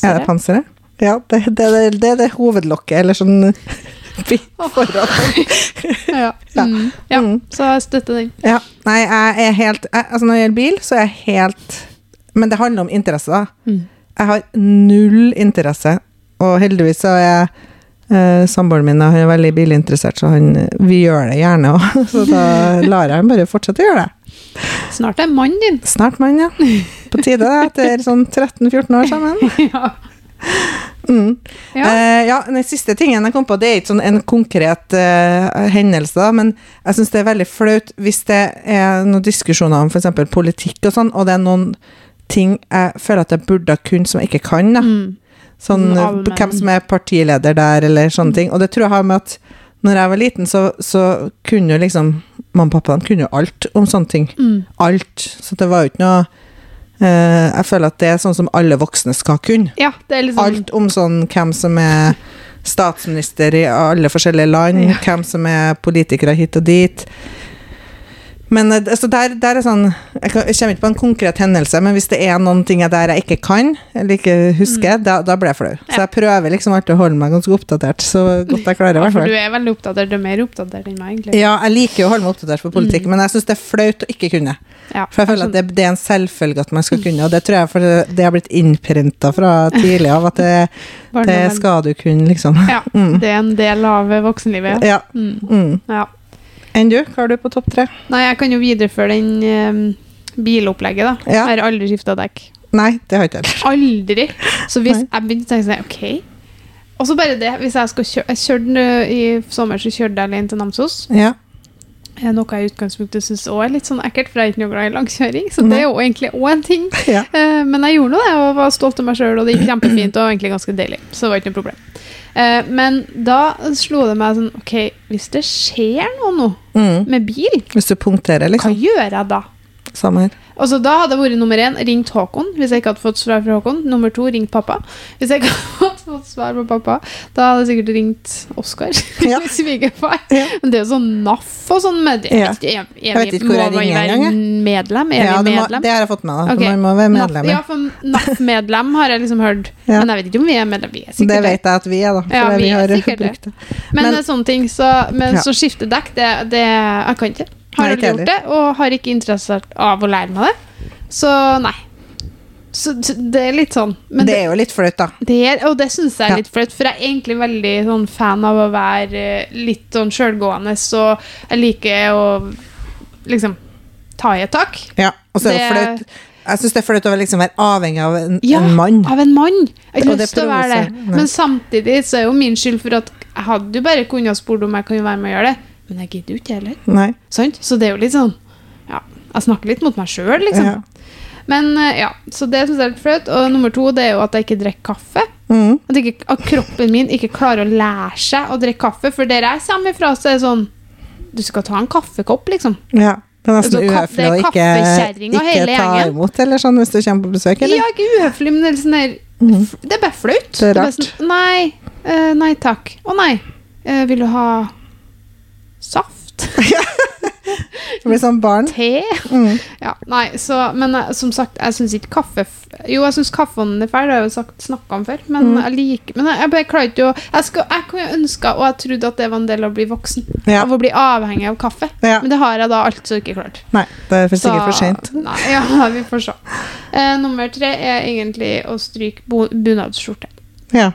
[SPEAKER 2] Er det
[SPEAKER 1] panseret.
[SPEAKER 2] Ja, det, det, det, det er det hovedlokket, eller sånn foran.
[SPEAKER 1] Ja.
[SPEAKER 2] Ja.
[SPEAKER 1] Mm. ja,
[SPEAKER 2] Mm.
[SPEAKER 1] så jeg støtter den.
[SPEAKER 2] Ja. Nei, jeg er helt jeg, Altså, når det gjelder bil, så er jeg helt Men det handler om interesse, da.
[SPEAKER 1] Mm.
[SPEAKER 2] Jeg har null interesse, og heldigvis så er jeg eh, Samboeren min er veldig bilinteressert, så han, vi gjør det gjerne òg. Så da lar jeg ham bare fortsette å gjøre det.
[SPEAKER 1] Snart er mannen din.
[SPEAKER 2] Snart, mann, ja. På tide, det, etter sånn 13-14 år sammen.
[SPEAKER 1] ja.
[SPEAKER 2] Mm.
[SPEAKER 1] Ja.
[SPEAKER 2] Eh, ja, den siste tingen jeg kom på, det er ikke sånn en konkret eh, hendelse, men jeg syns det er veldig flaut hvis det er noen diskusjoner om f.eks. politikk og sånn, og det er noen ting jeg føler at jeg burde ha kunnet som jeg ikke kan. Da.
[SPEAKER 1] Mm.
[SPEAKER 2] Sånn eh,
[SPEAKER 1] allmenn-
[SPEAKER 2] hvem som er partileder der, eller sånne ting. Og det tror jeg har med at når jeg var liten, så, så kunne jo liksom Mamma og pappa de kunne jo alt om sånne ting.
[SPEAKER 1] Mm.
[SPEAKER 2] Alt. Så det var jo ikke noe Jeg føler at det er sånn som alle voksne skal kunne.
[SPEAKER 1] Ja, det er liksom
[SPEAKER 2] Alt om sånn hvem som er statsminister i alle forskjellige land,
[SPEAKER 1] Ja.
[SPEAKER 2] hvem som er politikere hit og dit. Men eh, altså der, der er sånn Jeg kommer ikke på en konkret hendelse, men hvis det er noen ting der jeg ikke kan, eller ikke husker, da, da blir jeg flau. Så
[SPEAKER 1] Mm.
[SPEAKER 2] Jeg prøver liksom alltid å holde meg ganske oppdatert, så godt jeg klarer, i
[SPEAKER 1] Ja, for du er veldig oppdatert. Du er mer oppdatert enn meg, egentlig.
[SPEAKER 2] Ja, jeg liker jo å holde meg oppdatert på politikk, men jeg syns det er flaut å ikke kunne.
[SPEAKER 1] Ja,
[SPEAKER 2] For jeg føler at det, det er en selvfølge at man skal kunne, og det tror jeg for det, har blitt innprinta fra tidlig av, at det, det skal du kunne, liksom.
[SPEAKER 1] Ja,
[SPEAKER 2] Mm.
[SPEAKER 1] det er en del av voksenlivet.
[SPEAKER 2] Ja.
[SPEAKER 1] Mm.
[SPEAKER 2] Mm.
[SPEAKER 1] ja.
[SPEAKER 2] Enn du? Hva har du på topp tre?
[SPEAKER 1] Nei, jeg kan jo videreføre den eh, bilopplegget, da.
[SPEAKER 2] Ja.
[SPEAKER 1] Jeg har aldri skifta dekk.
[SPEAKER 2] Nei, det har ikke jeg heller.
[SPEAKER 1] Aldri. Så hvis
[SPEAKER 2] Nei.
[SPEAKER 1] jeg begynte å tenke sånn, ok Og så bare det, hvis jeg skal kjøre Jeg kjørte eh, i sommer, så kjørte jeg alene til Namsos.
[SPEAKER 2] Ja.
[SPEAKER 1] Eh, Noe jeg i utgangspunktet syns òg er litt sånn ekkelt, for jeg er ikke noe glad i langkjøring. Så det er jo egentlig òg en ting.
[SPEAKER 2] ja.
[SPEAKER 1] Eh, Men jeg gjorde nå det, og var stolt av meg sjøl, og det gikk kjempefint. Og egentlig ganske deilig, så det var ikke noe problem. Eh, Men da slo det meg sånn Ok, hvis det skjer noe nå
[SPEAKER 2] Mm.
[SPEAKER 1] med bil,
[SPEAKER 2] Hvis du punkterer,
[SPEAKER 1] hva
[SPEAKER 2] liksom.
[SPEAKER 1] gjør jeg da?
[SPEAKER 2] Samme her.
[SPEAKER 1] Altså, Da hadde jeg vært nummer én, ringt Håkon, hvis jeg ikke hadde fått svar fra Håkon. Nummer to, ringt pappa. Hvis jeg ikke hadde fått svar fra pappa, da hadde jeg sikkert ringt Oskar.
[SPEAKER 2] Ja.
[SPEAKER 1] Svigerfar.
[SPEAKER 2] Ja.
[SPEAKER 1] Men det er jo sånn NAF og sånn med
[SPEAKER 2] Ja.
[SPEAKER 1] Er, er,
[SPEAKER 2] Jeg vet ikke hvor jeg ringer engang,
[SPEAKER 1] medlem? Er
[SPEAKER 2] Ja,
[SPEAKER 1] vi
[SPEAKER 2] medlem? må, det har jeg fått med meg.
[SPEAKER 1] Okay.
[SPEAKER 2] Man må være medlem.
[SPEAKER 1] Ja, for NAF-medlem har jeg liksom hørt.
[SPEAKER 2] Ja.
[SPEAKER 1] Men jeg vet ikke om vi er medlem. Vi er
[SPEAKER 2] Det
[SPEAKER 1] sikkert
[SPEAKER 2] vet jeg at vi er, da. For
[SPEAKER 1] Ja, vi
[SPEAKER 2] vi
[SPEAKER 1] er
[SPEAKER 2] har
[SPEAKER 1] det.
[SPEAKER 2] brukt det.
[SPEAKER 1] Men,
[SPEAKER 2] Men-
[SPEAKER 1] eh, sånne ting, så, men så skifte dekk, det, det Jeg kan ikke. Har aldri gjort det, og har ikke interesse av å lære meg det. Så nei. Så så det er litt sånn. Men
[SPEAKER 2] det er jo litt flaut, da.
[SPEAKER 1] det er, og det syns jeg er
[SPEAKER 2] Ja.
[SPEAKER 1] litt flaut, for jeg er egentlig veldig sånn fan av å være eh, litt sånn sjølgående, så jeg liker å liksom ta i et tak.
[SPEAKER 2] Ja, og så er det
[SPEAKER 1] Det-
[SPEAKER 2] flaut. Jeg syns det er flaut å liksom være avhengig av en,
[SPEAKER 1] Ja,
[SPEAKER 2] en mann.
[SPEAKER 1] av en mann. Jeg har lyst til å være det. Men samtidig så er jo min skyld for at jeg hadde jo bare kunnet spurt om jeg kunne være med og gjøre det, men jeg gidder jo ikke heller. Sånn? Så det er jo litt sånn Ja, jeg snakker litt mot meg sjøl, liksom.
[SPEAKER 2] Ja.
[SPEAKER 1] Men eh, ja, så det syns jeg er litt flaut. Og nummer to det er jo at jeg ikke drikker kaffe.
[SPEAKER 2] Mm.
[SPEAKER 1] At, ikke, at kroppen min ikke klarer å lære seg å drikke kaffe. For der jeg kommer fra, så er det sånn Du skal ta en kaffekopp, liksom.
[SPEAKER 2] ja. Det er nesten
[SPEAKER 1] Altså,
[SPEAKER 2] uhøflig å ikke, ikke ta imot, eller sånn, hvis du kommer på besøk, eller?
[SPEAKER 1] Ja, ikke uhøflig, men det er sånn der
[SPEAKER 2] Mhm.
[SPEAKER 1] Det er bare flaut.
[SPEAKER 2] Det er rart.
[SPEAKER 1] Det er Sånn, nei, uh, nei takk. Å nei. Uh, vil du ha saft?
[SPEAKER 2] Det blir sånn barn.
[SPEAKER 1] Te?
[SPEAKER 2] Mm.
[SPEAKER 1] Ja, nei, så Men eh, som sagt, jeg syns ikke kaffe Jo, jeg syns kaffen er feil, det har jeg jo sagt snakka om før, men
[SPEAKER 2] Mm.
[SPEAKER 1] jeg liker Men jeg, jeg bare klarer ikke å Jeg, skal, jeg kunne ønska, og jeg trodde at det var en del av å bli voksen,
[SPEAKER 2] Ja.
[SPEAKER 1] av å bli avhengig av kaffe.
[SPEAKER 2] Ja.
[SPEAKER 1] Men det har jeg da altså ikke klart.
[SPEAKER 2] Nei, det er for sikkert for seint.
[SPEAKER 1] Nei, ja, vi får se. Eh, nummer tre er egentlig å stryke bo- bunadsskjorte.
[SPEAKER 2] Ja.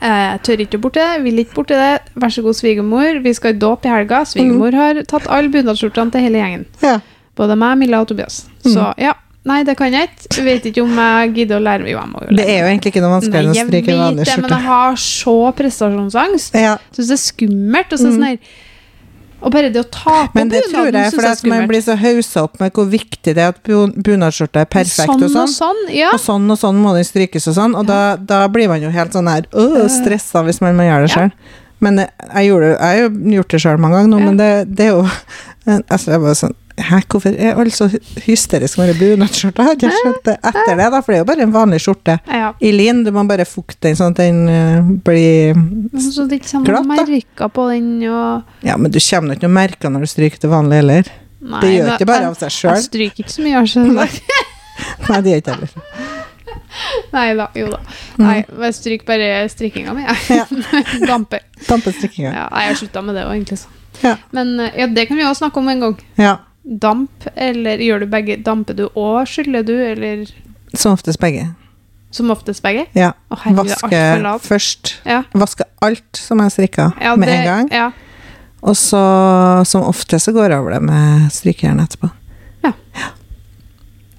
[SPEAKER 1] Eh, Jeg tør ikke borti det, vil ikke borti det. Vær så god, svigermor. Vi skal i dåp i helga. Svigermor
[SPEAKER 2] Mm.
[SPEAKER 1] har tatt alle bunadsskjortene til hele gjengen.
[SPEAKER 2] ja.
[SPEAKER 1] Både meg, Milla og Tobias.
[SPEAKER 2] Mm.
[SPEAKER 1] Så ja. Nei, det kan jeg ikke. Vet ikke om jeg gidder å lære meg. Jo,
[SPEAKER 2] Det er jo egentlig ikke noe vanskeligere enn å stryke vanlig
[SPEAKER 1] vet det, men jeg har så prestasjonsangst.
[SPEAKER 2] Ja,
[SPEAKER 1] Syns det er skummelt. Og så
[SPEAKER 2] Mm.
[SPEAKER 1] sånn her Og bare det å ta på
[SPEAKER 2] men det tror jeg for
[SPEAKER 1] det er
[SPEAKER 2] at man blir så haussa opp med hvor viktig det er at bunadsskjorta er perfekt
[SPEAKER 1] sånn
[SPEAKER 2] og sånn.
[SPEAKER 1] og sånn. Ja.
[SPEAKER 2] Og sånn og sånn må den strykes og sånn, og da, da blir man jo helt sånn her øh, stressa hvis man må gjøre det
[SPEAKER 1] Ja.
[SPEAKER 2] Men jeg, gjorde, jeg har jo gjort det sjøl mange ganger nå,
[SPEAKER 1] Ja.
[SPEAKER 2] men det, det er jo Altså, jeg var sånn Hæ, hvorfor er alle så hysteriske med bunadsskjorte? Jeg det etter det, da, for det er jo bare en vanlig skjorte.
[SPEAKER 1] ja.
[SPEAKER 2] I lin, du må bare fukte den sånn at den uh, blir
[SPEAKER 1] Så det ikke
[SPEAKER 2] Glatt,
[SPEAKER 1] sånn
[SPEAKER 2] da.
[SPEAKER 1] merker på den og
[SPEAKER 2] Ja, men du kommer ikke noe merker når du stryker det vanlig heller.
[SPEAKER 1] Nei,
[SPEAKER 2] Det gjør
[SPEAKER 1] men
[SPEAKER 2] ikke bare av seg
[SPEAKER 1] Jeg stryker ikke så mye, altså.
[SPEAKER 2] Nei, det gjør ikke heller.
[SPEAKER 1] Nei da, jo da.
[SPEAKER 2] Mm.
[SPEAKER 1] Nei, jeg stryker bare strikkinga mi, jeg.
[SPEAKER 2] Ja.
[SPEAKER 1] Damper.
[SPEAKER 2] Dampestrikkinga.
[SPEAKER 1] Ja, jeg har slutta med det òg, egentlig. Så.
[SPEAKER 2] Ja.
[SPEAKER 1] Men eh, ja, det kan vi også snakke om en gang.
[SPEAKER 2] ja.
[SPEAKER 1] Damp, eller gjør du begge? Damper du og skyller du, eller
[SPEAKER 2] Som oftest begge.
[SPEAKER 1] som oftest begge?
[SPEAKER 2] Ja.
[SPEAKER 1] Å, herregud,
[SPEAKER 2] Vaske først.
[SPEAKER 1] Ja.
[SPEAKER 2] Vaske alt som jeg strikka,
[SPEAKER 1] Ja,
[SPEAKER 2] med en gang.
[SPEAKER 1] Ja.
[SPEAKER 2] Og så som ofte så går jeg over det med strykejern etterpå.
[SPEAKER 1] ja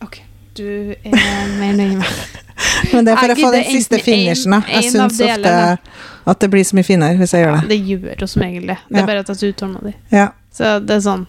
[SPEAKER 1] Ok, du er mer nøye med.
[SPEAKER 2] Men det er for
[SPEAKER 1] Jeg
[SPEAKER 2] å få den siste finishen, da. Jeg syns ofte at det blir så mye finere hvis jeg gjør det.
[SPEAKER 1] Det gjør jo som regel det. Det
[SPEAKER 2] Ja.
[SPEAKER 1] er bare at jeg er så utålmodig.
[SPEAKER 2] Ja.
[SPEAKER 1] Så det er sånn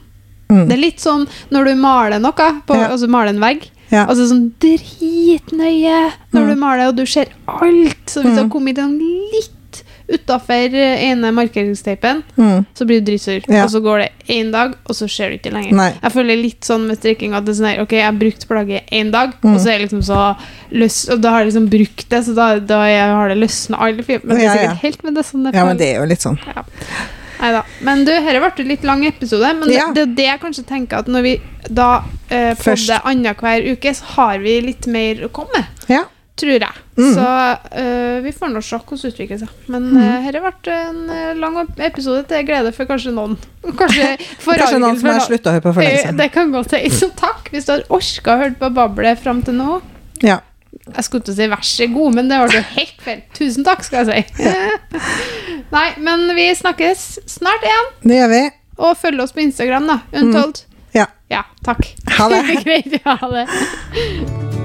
[SPEAKER 2] Mm.
[SPEAKER 1] Det er litt sånn når du maler noe, på,
[SPEAKER 2] Ja.
[SPEAKER 1] altså maler en vegg.
[SPEAKER 2] Ja.
[SPEAKER 1] Altså sånn dritnøye når
[SPEAKER 2] Mm.
[SPEAKER 1] du maler, og du ser alt. Så hvis du har
[SPEAKER 2] Mm.
[SPEAKER 1] kommet sånn litt utafor ene markeringsteipen,
[SPEAKER 2] Mm.
[SPEAKER 1] så blir du dritsur.
[SPEAKER 2] Ja.
[SPEAKER 1] Og så går det én dag, og så ser du ikke lenger.
[SPEAKER 2] Nei.
[SPEAKER 1] Jeg føler litt sånn med strikking at det er sånn her, ok, jeg har brukt plagget én dag,
[SPEAKER 2] Mm.
[SPEAKER 1] og så er jeg liksom så løs, og da har jeg liksom brukt det, så da, da jeg har det løsna alle. Men det er
[SPEAKER 2] Ja, ja.
[SPEAKER 1] sikkert helt med det sånn det
[SPEAKER 2] Ja, men det er jo litt sånn.
[SPEAKER 1] Neida. Men du, dette ble litt lang episode. Men
[SPEAKER 2] Ja.
[SPEAKER 1] det, det er det jeg kanskje tenker at når vi da eh, podder annenhver uke, så har vi litt mer å komme med.
[SPEAKER 2] Ja.
[SPEAKER 1] Tror jeg.
[SPEAKER 2] Mm.
[SPEAKER 1] Så eh, vi får nå se hvordan det utvikler seg. Men
[SPEAKER 2] Mm.
[SPEAKER 1] uh, dette ble en eh, lang episode til glede for kanskje noen. Kanskje
[SPEAKER 2] Kanskje noen som har slutta å høre på for lenge
[SPEAKER 1] Eh,
[SPEAKER 2] siden.
[SPEAKER 1] Det kan godt hende. Så takk hvis du har orka å høre på bablet fram til nå.
[SPEAKER 2] Ja.
[SPEAKER 1] Jeg skulle til å si vær så god, men det var jo helt feil. Tusen takk, skal jeg si. Nei, men vi snakkes snart igjen.
[SPEAKER 2] Det gjør vi.
[SPEAKER 1] Og følg oss på Instagram, da. Untold.
[SPEAKER 2] Ja.
[SPEAKER 1] Ja, takk.
[SPEAKER 2] Ha det.
[SPEAKER 1] Greit. Ha det.